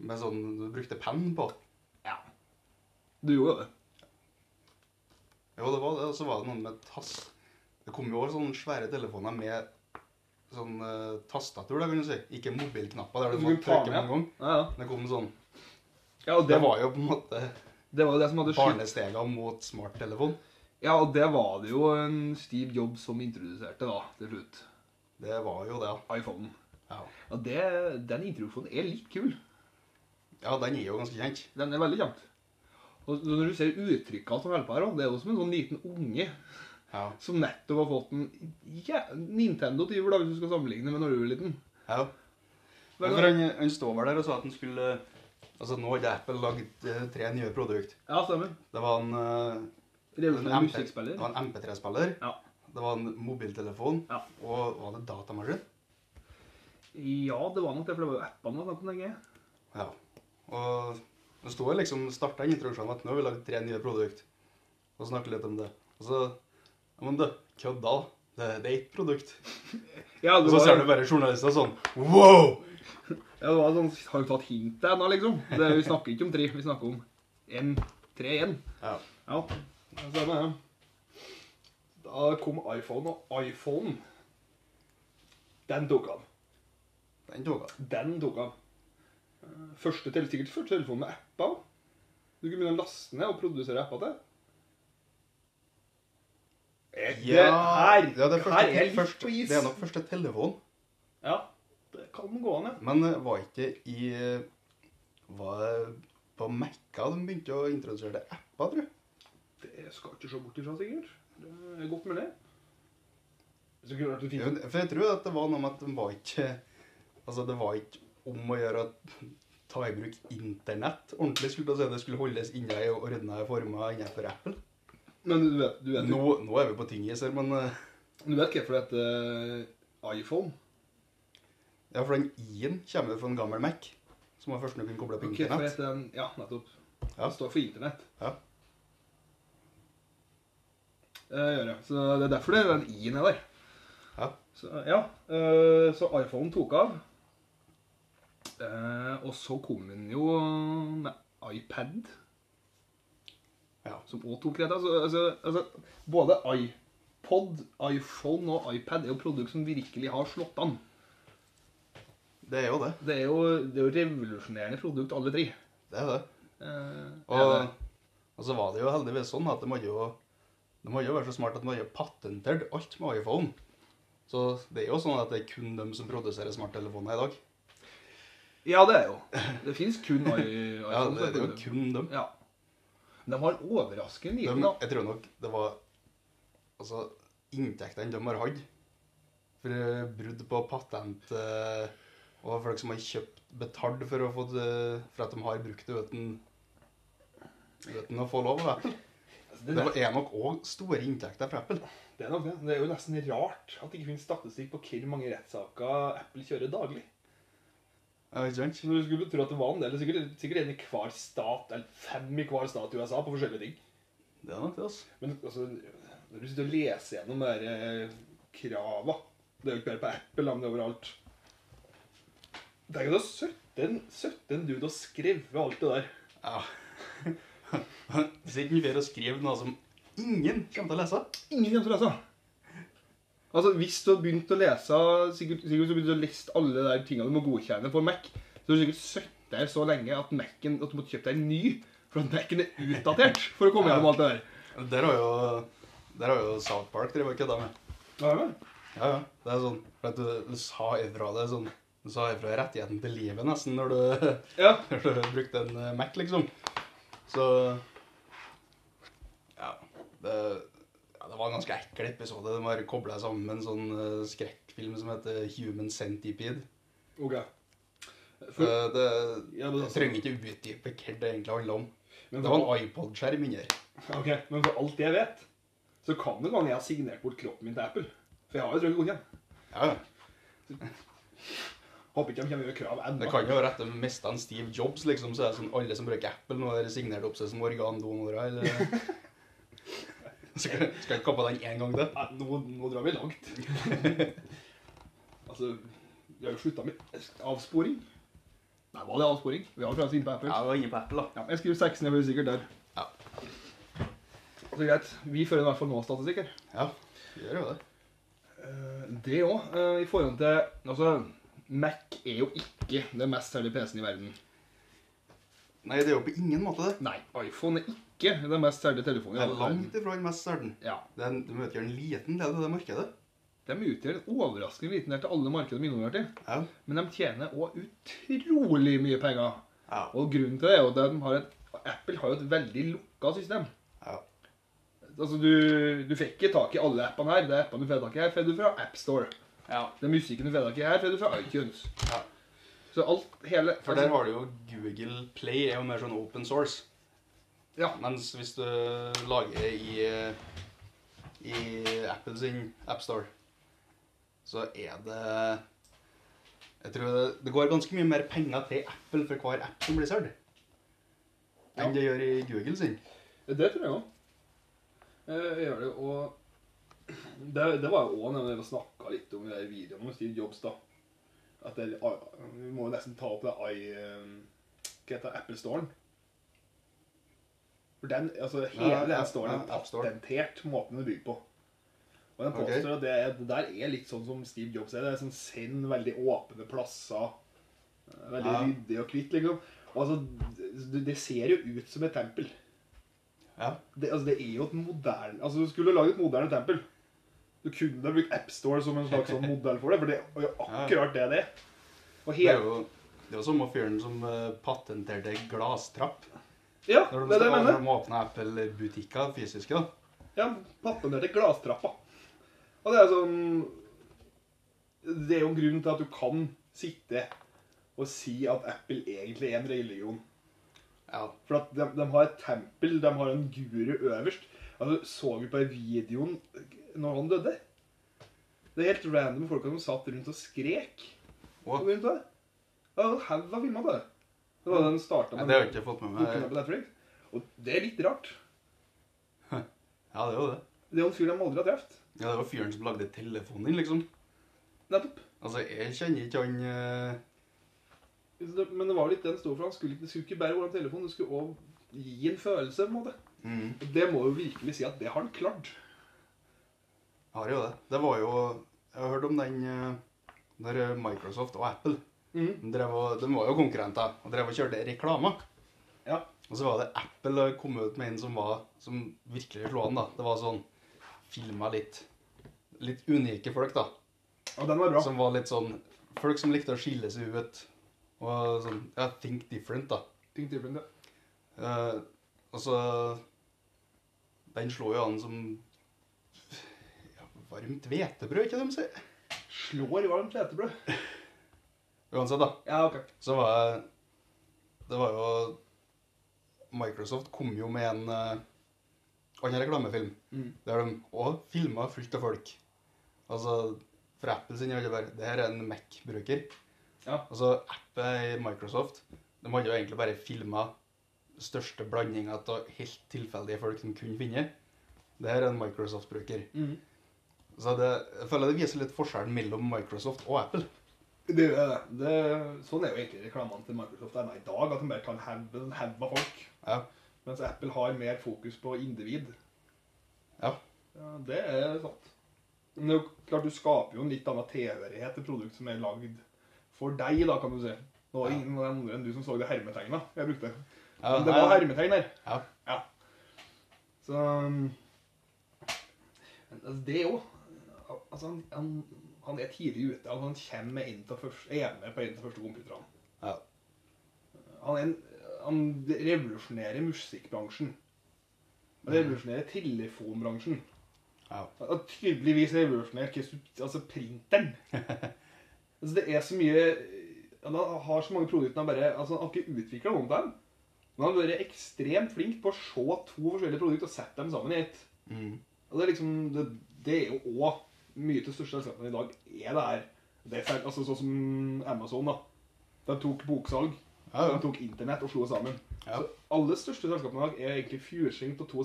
med sånn du brukte penn på. Ja. Du gjorde det. Jo, det var det. Og så var det noen med tass... Det kom jo også sånne svære telefoner med sånn uh, tastatur, da, kan du si. Ikke mobilknapper der du Du måtte trykke med. mange ganger. Ja, ja. Det kom sånn ja og Det det, var jo på en måte det var jo det som hadde barnestega mot smarttelefon. Ja, og det var det jo en Steve Jobs som introduserte, da, til slutt. Det var jo det, iPhonen. ja. Og det, den introduksjonen er litt kul. Ja, den er jo ganske kjent. Den er veldig kjent. Og når du ser uttrykkene som hjelper her, det er jo som en sånn liten unge Ja. som nettopp har fått en ja, Nintendo til da, hvis du skal sammenligne med når du var liten. ja. Hva- For han, han står vel der og sa at han skulle Altså, nå hadde Apple lagd eh, tre nye produkt. Ja, stemmer. Det var en, eh, Revolusjonær en MP, det var en MP3-spiller. Ja. Det var en mobiltelefon. Ja. Og var det datamaskin? Ja, det var nok det, for det var jo appene man snakket om lenge. Ja. Og det sto liksom starta introduksjonen at nå har vi lagd tre nye produkt. Og snakker litt om det. Og så Ja, men du, kødda. Det, det er ett produkt. (laughs) Ja, Og så ser du bare journalister sånn Wow! Ja, det var sånn Har du tatt hintet ennå, liksom? Det, vi snakker ikke om tre, vi snakker om én. tre igjen. Ja. Ja, det stemmer det. Da kom iPhone, og iPhone Den tok av. Den tok av. Den tok av. Eh, Første sikkert første telefon med apper. Du kunne begynne å laste ned og produsere apper til. Er det her, ja, det er første, her er første. Det er nok første telefon. Ja, det kan gå an, ja. Men eh, var ikke i Var på Mekka de begynte å introdusere det apper, tror jeg? Det skal ikke se bort ifra, sikkert. Det er godt mulig. Hvis det kunne det Ja, fint. For jeg tror at det var noe med at de var ikke Altså, det var ikke om å gjøre å ta i bruk internett ordentlig. skulle si. Det skulle holdes inne i ordna former innenfor Apple. Men du vet, du vet, Nå, nå er vi på her, men eh, du vet hvorfor det heter eh, iPhone? Ja, for den I-en kommer jo fra en gammel Mac, som var først du kunne koble på okay, internett. For den, ja, nettopp. Ja. Det står for internett. Ja. Det gjør det. Så det er derfor det er den i-en er der. Ja. Så, ja, eh, så iPhone tok av. Eh, og så kom den jo med iPad, Ja. som òg tok rett av. Så, altså, altså, både iPod, iPhone og iPad er jo produkt som virkelig har slått an. Det er jo det. Det er jo, det er jo revolusjonerende produkt, alle tre. Det er det. Eh, Og, er det. og så var det jo heldigvis sånn at de hadde jo de hadde jo vært så smart at de hadde jo patentert alt med iPhone. Så det er jo sånn at det er kun dem som produserer smarttelefoner i dag. Ja, det er jo. Det fins kun (laughs) iPhone. Ja, det, det er jo kun dem. Ja. De har overraskende De, liten, da. jeg tror nok det var altså, inntektene de har hatt for brudd på patent eh, og folk som har kjøpt betalt for, å få det, for at de har brukt det uten, uten å få lov. Da. Apple. Det det, er nok òg store inntekter for Apple. det er nok det. Det er jo nesten rart at det ikke finnes statistikk på hvor mange rettssaker Apple kjører daglig. Så du skulle tro at det var en del. Sikkert, sikkert en i hver stat, eller fem i hver stat i USA på forskjellige ting. Det er nok det, altså. Men altså, når du sitter og leser gjennom de der eh, krava Det er jo ikke bare på Apple, men det er det er 17, 17 dude og skrevet alt det der. Ja. Sitter han for å skrive noe som ingen kommer til å lese? Ingen kommer til å lese. Altså, Hvis du har begynt å lese sikkert, sikkert du har begynt å lese alle de tingene du må godkjenne for Mac, så har du sikkert sittet der så lenge at Macen, at du måtte kjøpe deg en ny for at Macen er utdatert for å komme gjennom alt det der. Der har jo, der har jo South Park drevet og kødda med. Ja, ja. Ja, ja. Det er sånn for at du, du sa ifra deg sånn Du sa ifra rettigheten til livet nesten når du, ja. (laughs) når du brukte en eh, Mac, liksom. Så Ja. Det, ja, det var en ganske ekkel episode. De har kobla sammen med en sånn uh, skrekkfilm som heter Human Centipede. Ok. For- uh, Det, Ja, det jeg altså- trenger ikke utdype hva det egentlig handler om. Men Det var en iPod-skjerm her. Ok, men for alt jeg vet, så kan det gange jeg har signert bort kroppen min til Apple. For jeg har jo trykket godkjenn. Ja, ja. Håper ikke de kommer med krav ennå. Det kan jo være at de mista en Steve Jobs, liksom, så er det sånn alle som bruker Apple, nå har signert opp seg som organdonorer, eller (laughs) (laughs) Skal skal ikke kappe den én gang til? Nå, nå drar vi langt. (laughs) altså, vi har jo slutta med avsporing. Nei, var det avsporing? Vi har fremst inne på Apple. Ja, vi var inne på Apple, da. Ja, jeg skriver seks ned, for er sikkert der. Ja. Så greit. Vi fører i hvert fall nå-statistikk her. Ja, vi gjør jo det. Eh, Det òg, i forhold til Altså, Mac er jo ikke den mest særlige PC-en i verden. Nei, det er jo på ingen måte det. Nei, iPhone er ikke den mest særlige telefonen Det er langt ifra den mest særlige. Ja. Den, en- De utgjør en liten del av det markedet. De utgjør en overraskende liten del til alle markeder de er involvert i. Ja. Men de tjener òg utrolig mye penger. Ja. Og grunnen til det er jo at de har et, Apple har jo et veldig lukka system. ja. Altså, du, du fikk ikke tak i alle appene her. Det er appene du får tak i her, får du fra AppStore. Ja. Er musikken du får ikke her, får du fra iTunes. Ja. Så alt, hele For der har du jo Google Play er jo mer sånn open source. Ja. Mens hvis du lager i, i Apple sin AppStore, så er det Jeg tror det, det går ganske mye mer penger til Apple for hver app som blir solgt, enn det gjør i Google sin. Det tror jeg òg. Jeg gjør det, og det, det var jo òg når vi snakka litt om det der videoen med Steve Jobs, da. At det, Vi må jo nesten ta opp det i Hva heter det? Apple Storen. For den, altså Hele Ja, den storen er ja, patentert måten den bygger på. Og den påstår påstår at det, det der er litt sånn som Steve Jobs er. Det er sånn send, veldig åpne plasser. eh, Veldig Ja. ryddig og kvitt, liksom. Og altså, det, det ser jo ut som et tempel. Ja. Det, altså, det er jo et moderne Altså, du skulle lage et moderne tempel. Du kunne brukt AppStore som en slags sånn modell for det, for det er jo akkurat det det er. Helt... Det er jo det er jo samme fyren som eh, patenterte glasstrapp. ja, Når det er det de, mener. når de åpna Apple-butikker fysiske. da. Ja, patenterte glastrappa. Og det er sånn Det er jo en grunn til at du kan sitte og si at Apple egentlig er en religion. Ja. For at de, de har et tempel, de har en guru øverst. Altså, Så vi på videoen når han døde? Det er helt random folk som satt rundt og skrek. Grunn av det. Det var en haug av filmer det. Det var den starta med. Ja, det har jeg ikke fått med meg. Og det er litt rart. (laughs) Ja, det er jo det. Det er jo en fyr de aldri har truffet. Ja, det var fyren som lagde telefonen din, liksom. Nettopp. Altså, jeg kjenner ikke han uh... Men det var litt den stod for. Han skulle, det skulle ikke bare være en telefon, det skulle òg gi en følelse. på en måte. mm, det må jo virkelig si at det har han klart. Har jo det. Det var jo Jeg har hørt om den der Microsoft og Apple mm. de, og, de var jo konkurrenter og drev og kjørte reklamer. Ja. Og så var det Apple kom ut med en som var Som virkelig slo an, da. Det var sånn Filma litt Litt unike folk, da. Og den var bra. Som var litt sånn Folk som likte å skille seg ut. Og sånn Ja, think different, da. Think different, ja. Uh, og så Den slår jo an som varmt hvetebrød, ikke det de sier? Slår varmt hvetebrød. Uansett, da. Ja, ok. Så var jeg Det var jo Microsoft kom jo med en uh, annen reklamefilm Mm. der de òg filma fullt av folk. Altså, for Apple sin hadde bare Det her er en Mac-bruker. Ja. Altså, appet i Microsoft De hadde jo egentlig bare filma største blandinga av helt tilfeldige folk som kunne finne. Det her er en Microsoft-bruker. Mhm. Så det, jeg føler det viser litt forskjellen mellom Microsoft og Apple. Det er det. det. Sånn er jo egentlig reklamene til Microsoft er i dag. At de bare tar en haug med folk. Ja. Mens Apple har mer fokus på individ. Ja. Ja, Det er sant. Men det er jo klart du skaper jo en litt annen tilhørighet til produkt som er lagd for deg, da, kan du si. Nå var det Ja. ingen andre enn du som så det hermetegnet jeg brukte. Ja, Men det var hermetegn her. Ja. Ja. Så um, altså, Det òg Altså, han, han, han er tidlig ute. Altså, han kommer inn til første, er med på en av de første computerne. Ja. Han, en, han revolusjonerer musikkbransjen. Han revolusjonerer telefonbransjen. Ja. Han tydeligvis revolusjonert altså, printeren. (laughs) altså, det er så mye han har så mange produkter han bare Altså, han har ikke utvikla noen av dem. Men han har vært ekstremt flink på å se to forskjellige produkter og sette dem sammen i ett. Mm. Og det er liksom Det, det er jo òg mye til største selskapene i dag er det her. Det er altså Sånn som Amazon, da. De tok boksalg. Ja, ja. De tok internett og slo det sammen. Ja. Så alle største selskapene i dag er egentlig fusing av to,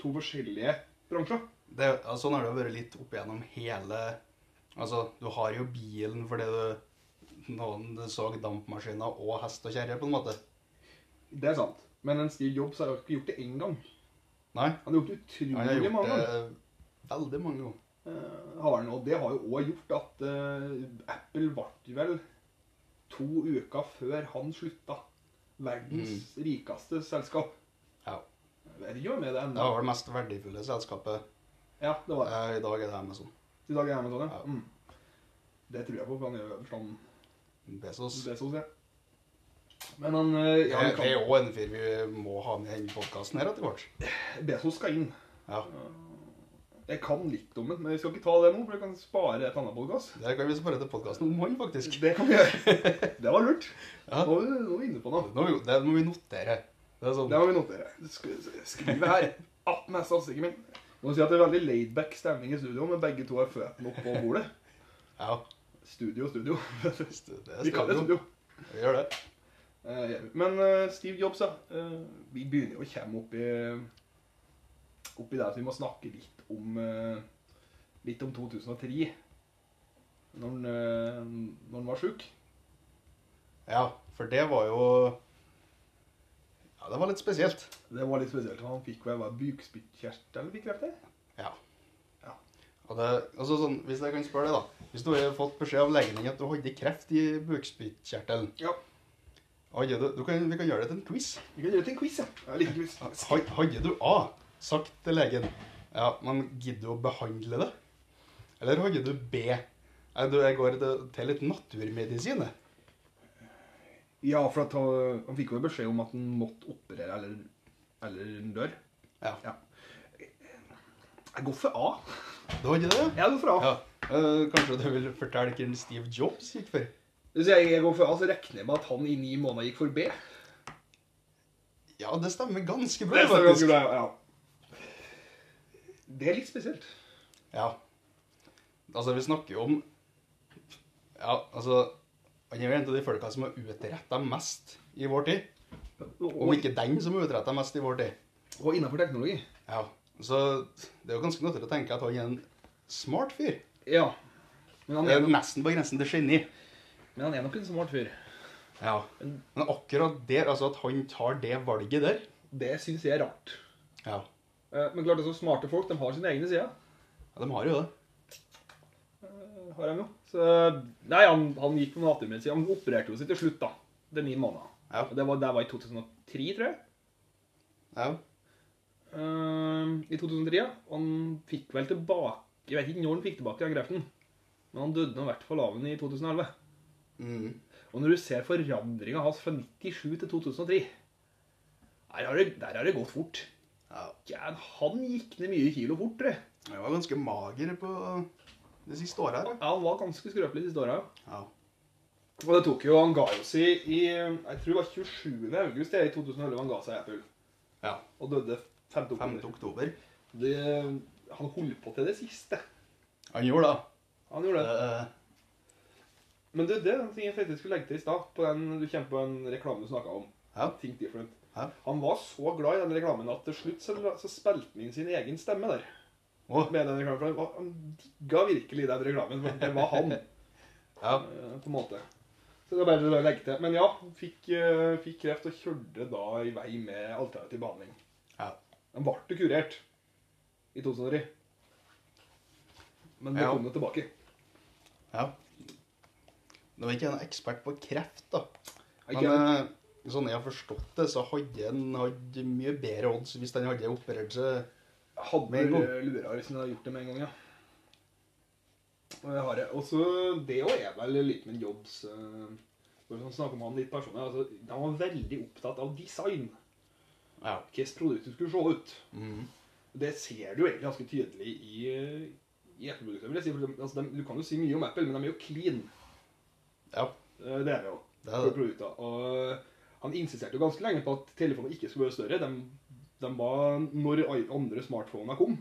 to forskjellige bransjer. Det, ja, sånn har det vært litt opp igjennom hele Altså, du har jo bilen fordi du noen så dampmaskiner og hest og kjerre, på en måte. Det er sant. Men en Steve Jobs har jo ikke gjort det én gang. Nei, Han har gjort det utrolig han har gjort mange det ganger. veldig mange ganger. Eh, har han, og det har jo òg gjort at eh, Apple ble vel to uker før han slutta verdens rikeste selskap. Ja. Det det Det var det mest verdifulle selskapet. Ja, det var det. Eh, I dag er det Amazon. I dag er Amazon, ja. Ja. Mm. Det tror jeg på, for han gjør sånn Bezos. Bezos, ja. Men han ja, det, han det er kan, òg en fyr vi må ha med i denne podkasten her etter hvert. Bezos skal inn. Ja, Jeg kan litt om den, men vi skal ikke ta det nå, for vi kan spare et annet podkast. Det kan vi spare til podkasten om han, faktisk. Det kan vi gjøre. Det var lurt. Ja. Nå, er vi- nå er vi inne på noe. Nå, det må vi notere. Det sånn Det må vi notere. Sk- Skriv det her. Att med statistikken min. Må si at det er veldig laidback stemning i studio, men begge to har føttene opp på bordet. Ja, Studio, studio. det er Vi kaller det studio. studio. Vi gjør det. Eh, Men eh, Steve Jobs, da. eh, Vi begynner å komme opp i Opp i det at vi må snakke litt om eh, Litt om 2003. Når han, eh, når han var sjuk. Ja, for det var jo Ja, det var litt spesielt. Det var litt spesielt. Han fikk vel var bukspyttkjertel fikk kreft i? Ja. Ja. Det, altså sånn, hvis jeg kan spørre deg, da. Hvis du har fått beskjed av legen din at du hadde kreft i bukspyttkjertelen Ja. hadde du, du kan, Vi kan gjøre det til en quiz. Vi kan gjøre det til en quiz, ja. Jeg liker quiz. Hadde du A sagt til legen Ja, men gidder du å behandle det? Eller har du B du, jeg går til, litt naturmedisin. Ja, for at han, han fikk jo beskjed om at han måtte operere eller, eller dør. Ja. Ja. Jeg går for A. Du hadde det? Jeg går for A. Ja. Eh, kanskje du vil fortelle hvem Steve Jobs gikk for? Hvis jeg, jeg går for A, så regner jeg med at han i ni måneder gikk for B. Ja, det stemmer ganske bra, Det stemmer ganske bra, ja. Det er litt spesielt. Ja. Altså, vi snakker jo om Ja, altså Han er jo en av de folka som har utretta mest i vår tid. Om Og, ikke den som har utretta mest i vår tid. og innenfor teknologi. Ja. Så det er jo ganske naturlig å tenke at han er en smart fyr. Ja. Men han er, nok... nesten på grensen til geni. men han er nok en smart fyr. Ja. Men akkurat der, altså at han tar det valget der Det syns jeg er rart. Ja. Eh, Men klart, altså, smarte folk de har sine egne sider. ja de har jo det. Eh, Har de jo. Så, nei, han, han gikk på naturmedisin. Han opererte jo seg til slutt, da. Det er ni måneder. Ja. Og det var, det var i 2003, tror jeg. Ja. Uh, I 2003, ja. Han fikk vel tilbake Jeg vet ikke når han fikk tilbake den kreften. Men han døde nå i hvert fall av den i 2011. Mm. Og når du ser forandringa hans fra 97 til 2003 Der har det, der har det gått fort. Ja. Han gikk ned mye kilo fort, tror jeg. Han var ganske mager på de siste året her. Ja, Han var ganske skrøpelig de siste åra. Ja. Og det tok jo Han ga jo seg i Jeg tror det var 27. august det, i 2011 han ga seg i Apple. ja. Og døde 5. oktober. 5. oktober. Det, han holdt på til det siste. Han gjorde det. Han gjorde det. Uh. Men det, det er den ting jeg faktisk skulle legge til i stad. på den- Du kommer på en reklame du snakka om. Ja. Think Different. Ja. Han var så glad i den reklamen at til slutt så, så spilte han inn sin egen stemme der. Oh. Med den reklamen, for han, var- han digga virkelig den reklamen. for Det var han, (laughs) ja. på en måte. Så det er bare å legge til. Men ja, fikk, eh, fikk kreft og kjørte da i vei med alternativ behandling. Ja. Han ble kurert i 2003. Men det Ja. kom jo tilbake. ja. Nå er ikke jeg noen ekspert på kreft, da. Men eh, sånn jeg har forstått det, så hadde han hatt mye bedre odds hvis han hadde operert seg Hadde Med en gang. lura hvis han hadde gjort det med en gang, ja. Og jeg har det. Også det òg er vel litt med Jobs uh, For å snakke om han litt personlig. Altså, han var veldig opptatt av design. Ja. Hvordan produktet skulle se ut. Mm. Det ser du egentlig ganske tydelig i, eh, i vil jeg si. De, altså, de, du kan jo si mye om Apple, men de er jo clean. Ja. Eh, Det er det jo. Det er det. produkter. Og han insisterte jo ganske lenge på at telefonen ikke skulle være større. De, de var, når andre smartphoner kom,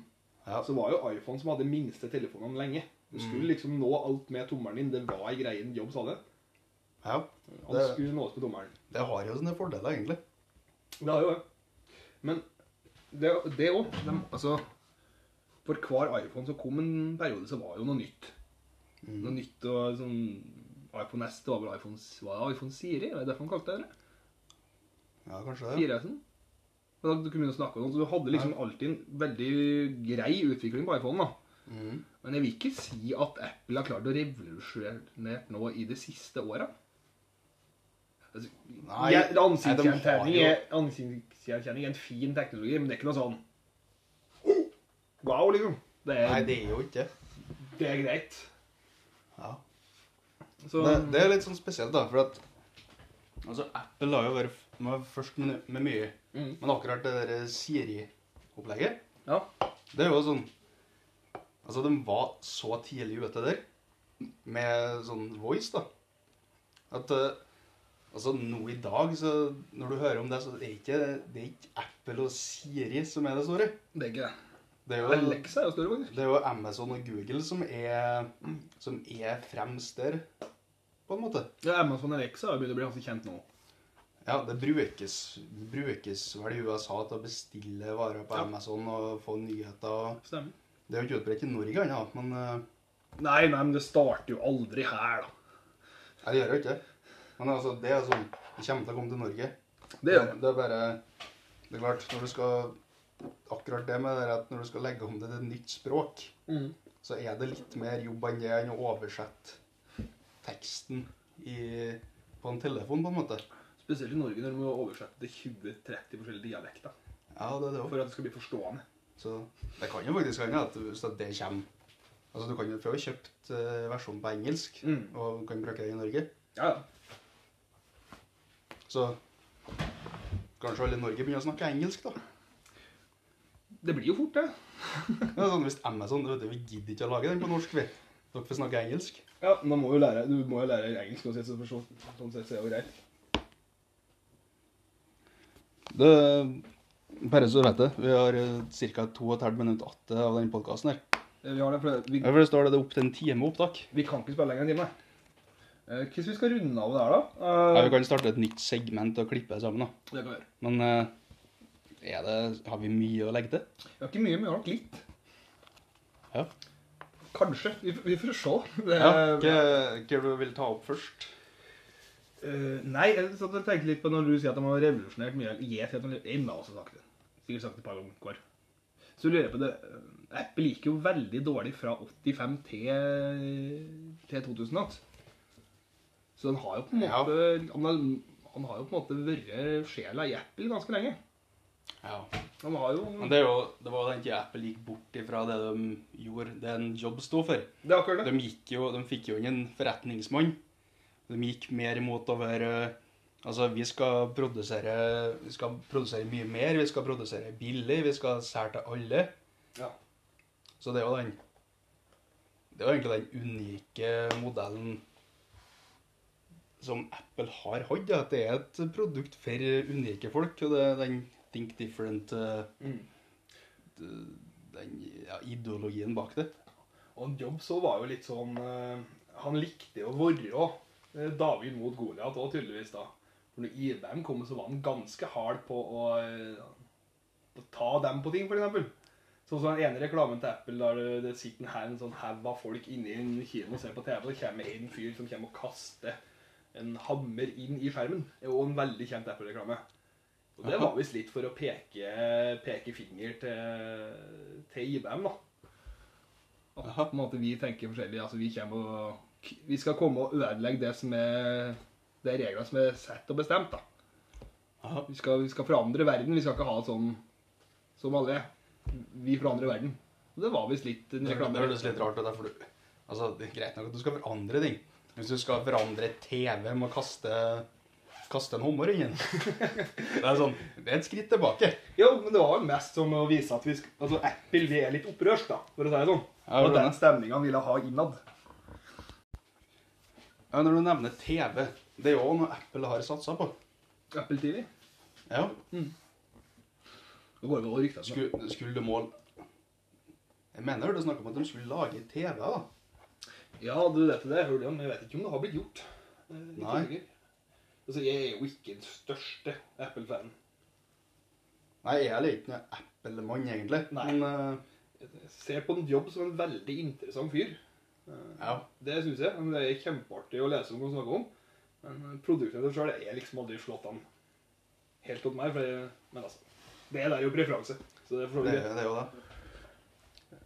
Ja. så var jo iPhone som hadde minste telefonene lenge. Du skulle liksom nå alt med tommelen din. Det var ei greie en jobb, sa det. ja. Det- skulle nås med tommelen. Det har jo sine fordeler, egentlig. Det har jo det. Men det òg de, Altså, for hver iPhone som kom en periode, så var jo noe nytt. Mm. Noe nytt og sånn iPhone S, det var vel iPhone, var det iPhone Siri? Det derfor han kalte det det? Ja, kanskje det. 4S-en? Men da du kunne begynne å snakke om det, så du hadde liksom alltid en veldig grei utvikling på iPhone. da. Mm. Men jeg vil ikke si at Apple har klart å revolusjonere nå i det siste året. Altså, Nei, ansiktsgjenkjenning er, ansiktsgjenkjenning er en fin teknologi, men det er ikke noe sånn Wow, liksom. Det er, Nei, det er jo ikke det. det er greit. Ja. Så, Det, det er litt sånn spesielt, da, for at Altså, Apple har jo vært de først med, med mye, Mm. men akkurat det der Siri-opplegget, ja. det er jo sånn Altså, de var så tidlig ute der med sånn voice, da, at uh, Altså, nå i dag, så når du hører om det, så er ikke, det er ikke Apple og Siri som er det store. Det er ikke det. Det er jo, Alexa er jo større, faktisk. det er jo Amazon og Google som er, som er fremst der, på en måte. Ja, Amazon og Alexa har begynt å bli ganske kjent nå. Ja, det brukes, brukes vel i USA til å bestille varer på Ja. Amazon og få nyheter. Stemmer. Det er jo ikke utbredt i Norge ennå, men eh, Nei, nei, men det starter jo aldri her, da. Nei, det gjør jo ikke det. Men altså, det er sånn Det kommer til å komme til Norge. Det gjør det. Det er bare Det er klart, når du skal Akkurat det med det at når du skal legge om det til et nytt språk, Mm. så er det litt mer jobb enn det enn å oversette teksten i, på en telefon, på en måte. Spesielt i Norge, når du må oversette til 20-30 forskjellige dialekter. Ja, det er det også. For at det skal bli forstående. Så det kan jo faktisk hende at hvis det kommer Altså, du kan jo få kjøpt eh, versjonen på engelsk, Mm. og kan bruke det i Norge. Ja, ja. Så kanskje alle i Norge begynner å snakke engelsk, da. Det blir jo fort, det. (laughs) Det er sånn, Hvis Amazon vet du, Vi gidder ikke å lage den på norsk, vi. Dere får snakke engelsk. Ja, man må jo lære, Du må jo lære engelsk uansett, så for så, sånn sett så er det greit. Det, bare så du vet det, vi har ca. 2 15 minutter igjen av den podkasten her. Eh, Vi har det, for vi, Ja, for det står det det er opp til en time opptak. vi kan ikke spille lenger enn en time. Eh, Hvordan vi skal runde av det her, da? Ja, Eh, Vi kan starte et nytt segment og klippe det sammen. da. Det kan vi gjøre. Men uh, er det, har vi mye å legge til? Vi har ikke mye, men vi har nok litt. Ja. Kanskje. Vi, vi får se. (laughs) Det, Ja, Hva hva du vil ta opp først? Eh, nei, jeg satt og tenkte litt på når du sier at de har revolusjonert mye. Jeg sier at de Emma også sagt det. Sikkert sagt det et par ganger. Så lurer jeg på det eh, Apple gikk jo veldig dårlig fra 85 til, til 2000. Altså. Så han har jo på en Ja. måte han, har, han har jo på en måte vært sjela i Apple ganske lenge. Ja. Han har jo Men det, jo, det var den tida Apple gikk bort ifra det de gjorde, det en jobb sto for. Det er akkurat De, det. gikk jo, de fikk jo ingen forretningsmann. De gikk mer imot å være Altså, vi skal produsere Vi skal produsere mye mer, vi skal produsere billig, vi skal selge til alle. Ja. Så det er jo den Det er jo egentlig den unike modellen som Apple har hatt. At det er et produkt for unike folk. Og det er den think different Mm. Den ja, ideologien bak det. Og Jobb så var jo litt sånn eh, Han likte jo å være David mot Goliat òg, tydeligvis. da. For når IBM kom, så var han ganske hard på å, på å ta dem på ting, f.eks. Sånn som den ene reklamen til Apple der det, det sitter her, en sånn haug av folk inni en kino og ser på TV, og det kommer en fyr som kommer og kaster en hammer inn i skjermen. Det er jo en veldig kjent Apple-reklame. Og det var visst litt for å peke, peke finger til, til IBM, da. At Aha. på en måte vi tenker forskjellig. Altså vi kommer og Vi skal komme og ødelegge det som er det er reglene som er satt og bestemt. da. Vi skal, vi skal forandre verden. Vi skal ikke ha det sånn som alle er. Vi forandrer verden. Og det var visst litt en Det høres litt rart ut. for du, altså, Det er greit nok at du skal forandre ting. Hvis du skal forandre TV med å kaste, kaste en hummer inn (laughs) Det er sånn, det er et skritt tilbake. Jo, men det var jo mest som å vise at vi altså Apple vi er litt opprørsk, da, for å si det sånn. Og den stemninga ville ha innad. Ja, Når du nevner TV, Det er jo noe Apple har satsa på. Apple TV. Ja. Det går vel rykter det. Skulle, skulle du måle Jeg mener det snakk om at de skulle lage TV, da. Ja, du vet det, jeg hørte om, jeg vet ikke om det har blitt gjort. eh, Nei. Altså, jeg er jo ikke den største Apple-fanen. Nei, jeg er ikke noen Apple-mann, egentlig. Nei. Men uh... Jeg ser på en jobb som en veldig interessant fyr. Eh, ja. Det syns jeg. Det er kjempeartig å lese om og snakke om. Men produktene i seg sjøl er liksom aldri slått an helt opp meg. Jeg, men altså, det der er jo preferanse. Så det Det, det er jo det.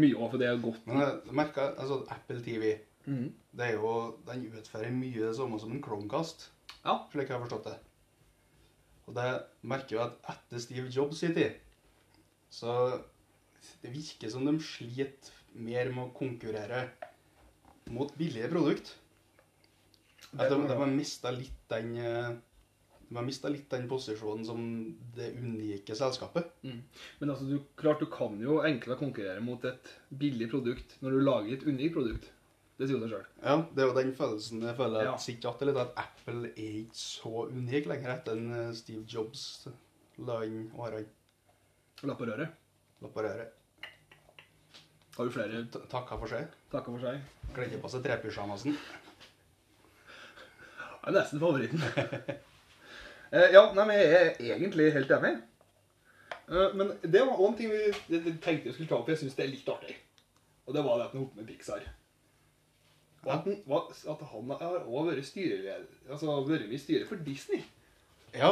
mye av det er godt. Men jeg merker altså Apple TV mm. det er jo, Den utfører mye det samme som en Chromecast, Ja. slik jeg har forstått det. Og det merker jo at etter Steve Jobs i tid, så det virker som de sliter mer med å konkurrere mot billige produkt. At de, de har mista litt den eh, De har mistet litt den posisjonen som det unike selskapet. Mm. Men altså, du, klart du kan jo enklere konkurrere mot et billig produkt når du lager et unikt produkt. Det sier jo seg sjøl. Ja, det er jo den følelsen jeg føler Ja. sitter igjen litt, at Apple er ikke så unik lenger etter en eh, Steve Jobs la inn årene La på røret. la på røret. Har vi flere Takka for seg. Takka for seg? Kledde på seg trepysjamasen. Det er nesten favoritten. (laughs) Eh, ja, nei, men jeg er egentlig helt enig. Eh, Men det var også en ting vi tenkte vi skulle ta opp, jeg syns det er litt artig. Og det var det at han holdt med Pixar. Og at, han, at han har også vært styreleder Altså vært med i styret for Disney. Ja,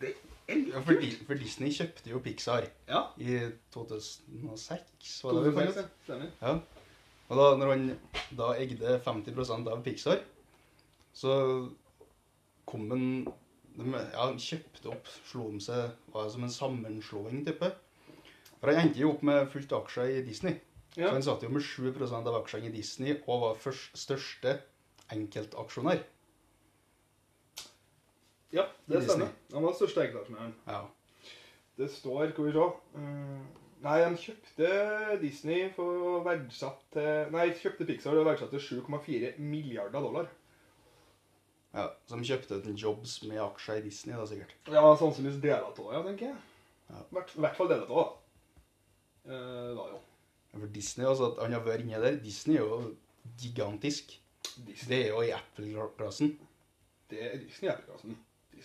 Det ja for, for Disney kjøpte jo Pixar Ja. i 2006, var det vi fant 2006, ut? ja. Stemmer. Ja. Og da når han da eide 50% av Pixar, så kom han Ja, han kjøpte opp, slo om seg Var det som en sammenslåing, type. For han endte jo opp med fullt aksjer i Disney. Ja. Så han satt jo med 7% av aksjene i Disney og var først, største enkeltaksjonær. Ja, det stemmer. Han var den største enkeltaksjonæren. Ja. Det står Skal vi se eh, Nei, han kjøpte Disney for verdsatt til Nei, kjøpte Pixar og verdsatte til 7,4 milliarder dollar. ja. Så de kjøpte ut en Jobs med aksjer i Disney, da sikkert. Ja, sannsynligvis deler av ja, tenker jeg. Ja. I hvert, hvert fall deler av. Uh, da jo. For Disney, altså at han har vært inne der Disney er jo gigantisk. Disney. Det er jo i Apple-klassen. Det er Disney er klassen.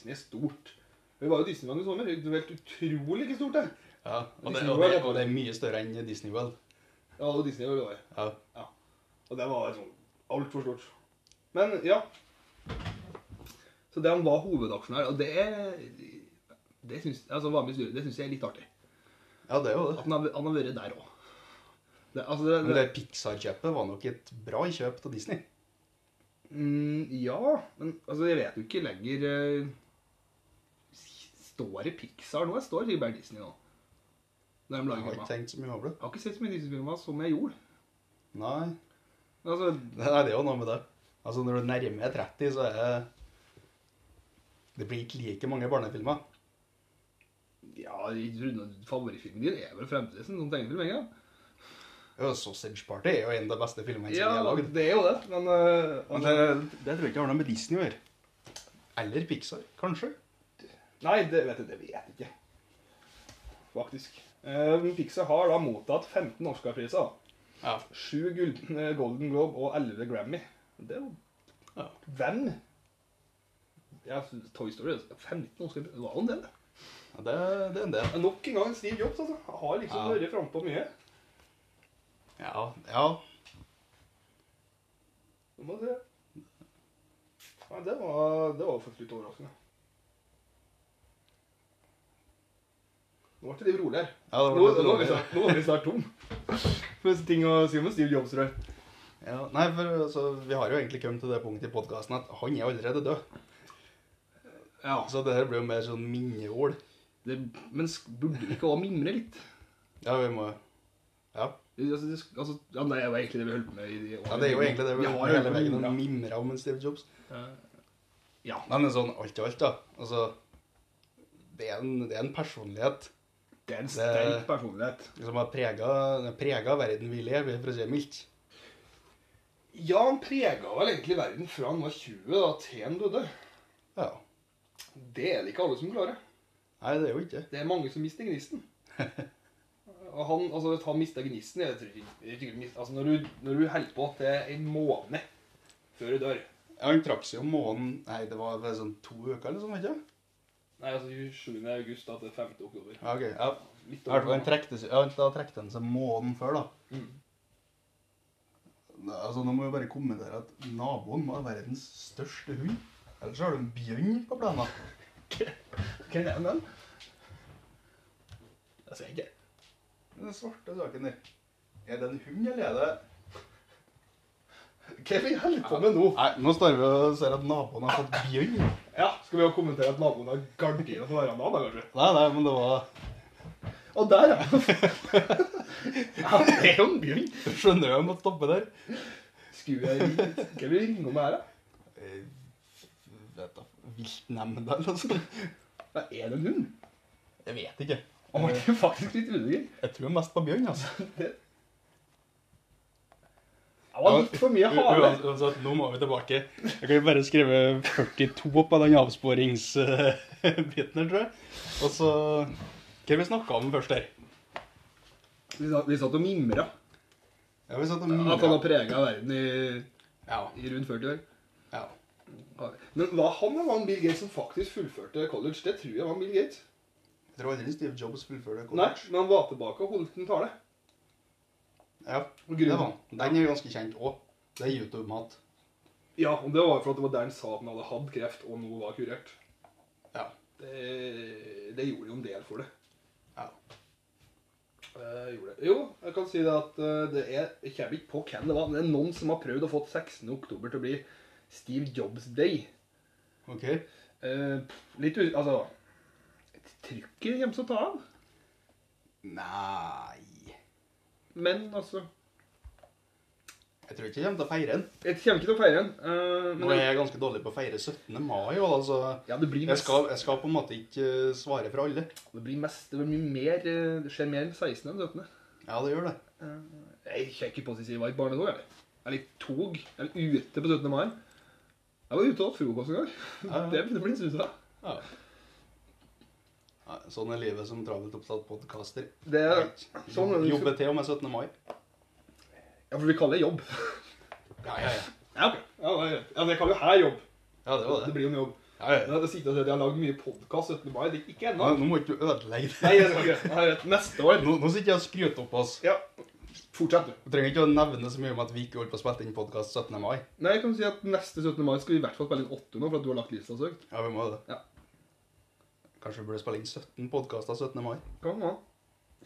Disney er stort. Vi var jo Disneyland i sommer. Det var helt utrolig ikke stort, det. Ja, og det, og, det, er og det er mye større enn Disney World. Ja, og Disney var det. Ja. Og det var sånn altfor stort. Men ja. Så det han var hovedaksjonær, og det det syns, altså, jeg er litt artig. ja, det er jo det. At han har, han har vært der òg. Det, altså det, Men det, det Pixar-kjøpet var nok et bra kjøp til Disney. mm, ja, men altså, jeg vet jo ikke lenger eh, Står det Pixar nå? Jeg står sikkert bare Disney nå. Når de Jeg lager har ikke filmer. tenkt så mye over det. Jeg har ikke sett så mye Disney-filmer som jeg gjorde. Nei. Altså, det er jo noe med det. Altså, når du nærmer deg 30, så er det Det blir ikke like mange barnefilmer. ja, jeg trodde Favorittfilmen din er vel fremdeles en sånn tegnefilm? ikke Jo, Sausage Party er jo en av de beste filmene som er lagd. det er jo det, men, eh, Men altså, det, det tror jeg ikke har noe med Disney å gjøre. Eller Pixar, kanskje. Nei, det vet jeg, det vet jeg ikke. Faktisk. Eh, Pixar har da mottatt 15 Oscar-priser. Ja. 7 Gulden, eh, Golden Globe og 11 Grammy. Det er jo Ja. Hvem? Ja, Toy Story 15 Oscar Det var jo en del, ja det, det er en del. Nok en gang Steve Jobs, altså. Har liksom Ja. vært frampå mye. Ja, ja. Det må jeg si. Ja, det var, det var faktisk litt overraskende. Nå ble det litt rolig ja det Nå, litt nå, er snart, nå er vi snart tom (laughs) for ting å si om Steve Jobs, tror jeg. Ja, nei, for altså, Vi har jo egentlig kommet til det punktet i podkasten at han er allerede død. Ja. Så det her blir jo mer sånn minneord. Men burde vi ikke også mimre litt? Ja, vi må Ja. Altså, det, altså, ja, det er jo egentlig det vi holdt på med i de årene. ja det er jo egentlig det vi vi har hele veien med veien mimre. om en Steve Jobs. Ja. Nei, men sånn alt i alt, da. Altså Det er en, det er en personlighet Det er en sterk personlighet. som har prega verden vi lever i, for å si det mildt. Ja, han prega vel egentlig verden fra han var 20 da, til han døde. Ja. Det er det ikke alle som klarer. Nei, det er jo ikke. Det er mange som mister gnisten. (laughs) Og han, altså, Hvis han mista gnisten jeg tror ikke- jeg tror ikke mis- altså, når, du, når du holder på til en måned før du dør Ja, Han trakk seg jo måneden Nei, det var sånn to uker eller sånn, ikke Nei, altså 27. august da, til 5. oktober. Ja, ok. Ja, Litt I hvert fall trekte seg, ja, da trekte den seg måneden før, da. Mm. Altså, Nå må vi bare kommentere at naboen må være verdens største hund. Ellers har du en bjørn på plenen. Hvem er den? Jeg ser ikke. Den svarte saken der. Er det en hund, eller er det Hva er vi holder på med nå? Nei, nå står vi og ser at naboen har fått bjørn. Ja, Skal vi jo kommentere at naboen har gardiner på verandaen? da, kanskje? Nei, nei, men det var Og der, ja! (laughs) ja det er jo en bjørn. Skjønner jo jeg å stoppe der. Skulle jeg ringe Hva vil vi ringe om her, da? Jeg Vet da. Viltnemnda eller noe sånt. Hva er det en hund? Jeg vet ikke. Han var faktisk litt usikker. Jeg tror mest på bjørn, altså. (laughs) Det det var litt for mye hale. Uansett, nå må vi tilbake. Jeg kan jo bare skrive 42 på den avsporingsbiten her, tror jeg. Og så Hva vi snakka om først her? Vi satt, vi satt og mimra. Ja, vi satt og At han har prega verden i, Ja. i rundt 40 år. ja. Men hva han var han Bill Gates som faktisk fullførte college? Det tror jeg var Bill Gates. Jeg tror aldri Steve Jobs fullførte college. Nei, men han var tilbake og holdt en tale. Ja, Og det grunnen- Den er ganske kjent òg. Det er YouTube-mat. Ja, og det var for at det var der han sa at han hadde hatt kreft og nå var kurert. Ja. Det, det gjorde jo en del for det. ja. Eh, gjorde det. Jo, jeg kan si det at eh, det er Jeg kommer ikke på hvem det var, men det er noen som har prøvd å få 16. oktober til å bli Steve Jobs Day. OK. Eh, litt. Altså Trykket kommer til å ta av. Nei Men altså Jeg tror ikke jeg kommer til å feire den. Jeg kommer ikke til å feire den. eh, Nå er jeg ganske dårlig på å feire 17. mai. Altså. ja, det blir Jeg mest, skal, jeg skal på en måte ikke eh, svare for alle. det blir mest Det blir mye mer eh, Det skjer mer enn 16. enn 17. Ja, det gjør det. Jeg kikker på å seg, var i barnetog, eller? Eller litt tog. Eller ute på 17. mai. Jeg var ute og hatt frokost en gang. Ja, ja. (laughs) Det begynner å bli susa. Ja. Sånn er livet som travelt opptatt podkaster. Er sånn det. Jobber til og med 17. mai. Ja, for vi kaller det jobb. (laughs) Ja, ja, ja. Ja, ok. Ja, det ja, men jeg kaller jo her jobb. Ja, det var Det det. blir jo en jobb. Ja, ja. Det sier at jeg har lagd mye podkast 17. mai. Det er ikke ennå. Nå, må ikke du ødelegge det. Nei, jeg skal ikke. Nei. Neste år. Nå, nå sitter jeg og skryter opp oss. Ja. Fortsett, du. Du trenger ikke å nevne så mye om at vi ikke holdt på å spille inn podkast 17. mai. Nei, jeg kan si at neste 17. mai skal vi i hvert fall spille inn 8 nå, for at du har lagt lista søkt. Ja, vi må det. Ja. Kanskje vi burde spille inn 17 podkaster 17. mai? Kan man.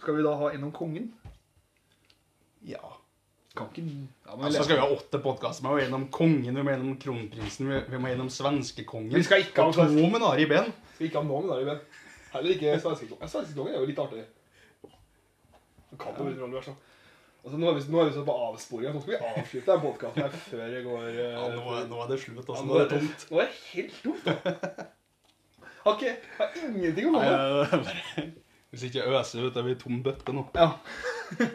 Skal vi da ha en om kongen? Ja. Kan ikke ja, men Så skal vi ha åtte podkaster. Vi må gjennom kongen, vi må gjennom kronprinsen, vi, vi må gjennom svenskekongen. Vi skal ikke ha to med Nari Ben. Skal ikke ha noen der i ben. Heller ikke svenskekongen. Svenskekongen er jo litt artig. Kan bli rolle, altså. Altså, nå er vi, nå er vi så på avsporing. Nå skal vi avslutte den podkasten her før det går uh, Ja, nå, er- nå er det slutt. ja, Altså. nå er det tomt. Nå er det helt tomt. Har ikke Har ingenting å Nei, komme med. Hvis ikke jeg øser ut, er vi tom bøtte nå. Ja.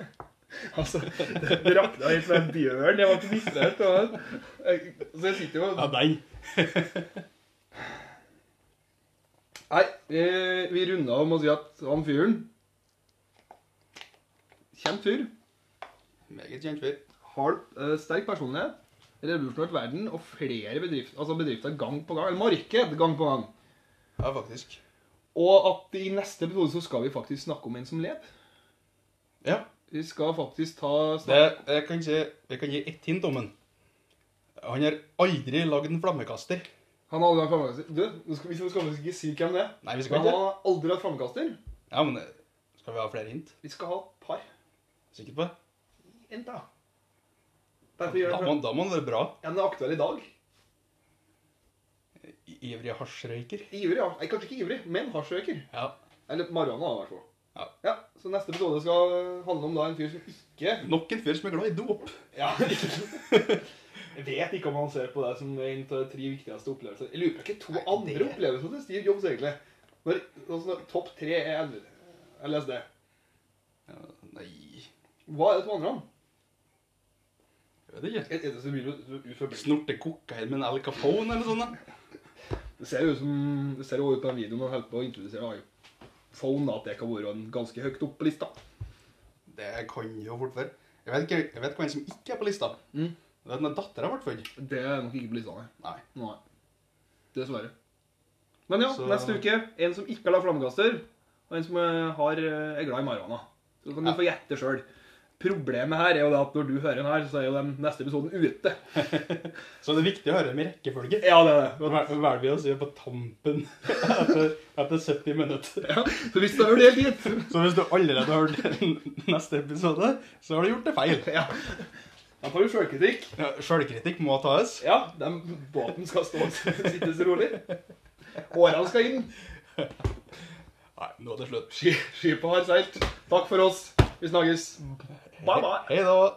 (laughs) altså, det rakna helt som en bjørn. Jeg var ikke og- Så jeg sitter jo Ja, den. (laughs) Nei, vi, vi runda av med å si at han fyren Kjent fyr. Meget kjent fyr. Har uh, sterk personlighet, revolusjonert verden og flere bedrifter, altså bedrifter gang på gang. Eller marked gang på gang. Ja, faktisk. Og at i neste episode så skal vi faktisk snakke om en som lever. Ja. Vi skal faktisk ta Det, jeg, kan si, jeg kan gi ett hint om den. Han har aldri lagd en flammekaster. Han har aldri hatt flammekaster. Du, nå skal vi skal ikke si hvem det er. Nei, vi skal skal han ikke. har aldri hatt flammekaster. Ja, men Skal vi ha flere hint? Vi skal ha et par. Sikker på det? En da. Derfor gjør Da da må det være bra. Ja, den er aktuell i dag. I- Ivrig hasjrøyker. Ivrig, ja. Nei, kanskje ikke ivrig, men hasjrøyker. Ja. Eller marihuana, i hvert fall. Ja. ja. Så neste episode skal handle om da en fyr som ikke Nok en fyr som er glad i dop. Ja, (laughs) Jeg vet ikke om han ser på det som en av de tre viktigste opplevelser. Jeg lurer på ikke to Nei, andre det- opplevelser til Steve Jobs, egentlig. Når, altså, topp tre er LSD. Ja, nei Hva er det to andre? Jeg vet ikke. Er er det så mye Snorte kokain med en Al Capone eller sånn, da? Det ser jo ut som Det ser jo ut på den videoen man holder på å introdusere iPhone, at det kan være en ganske høyt opp på lista. Det kan jo fort være. Jeg vet, ikke, jeg vet hvem som ikke er på lista. Mm. Det er den dattera ble født. Det er nok ikke på lista, nei. Nei. Dessverre. Men ja, Så- neste uke en som ikke har lagd flammekaster, og en som eh, har, eh, er glad i marihuana. Så kan du Ja. få gjette sjøl. Problemet her er jo det at når du hører den her, så er jo den neste episoden ute. (laughs) Så det er viktig å høre med rekkefølge. Ja, det er det. Vel- Velger vi å si på tampen (laughs) etter, etter 70 minutter. Ja, så hvis du har hørt helt dit (laughs) Så hvis du allerede har hørt neste episode, så har du gjort det feil. Ja. Da tar du sjølkritikk. Ja, Sjølkritikk må tas. Ja, den båten skal stå sittes rolig. Årene skal inn. Nei, nå er det slutt. Ski- Skipet har seilt. Takk for oss. Vi snakkes. 宝宝，hello。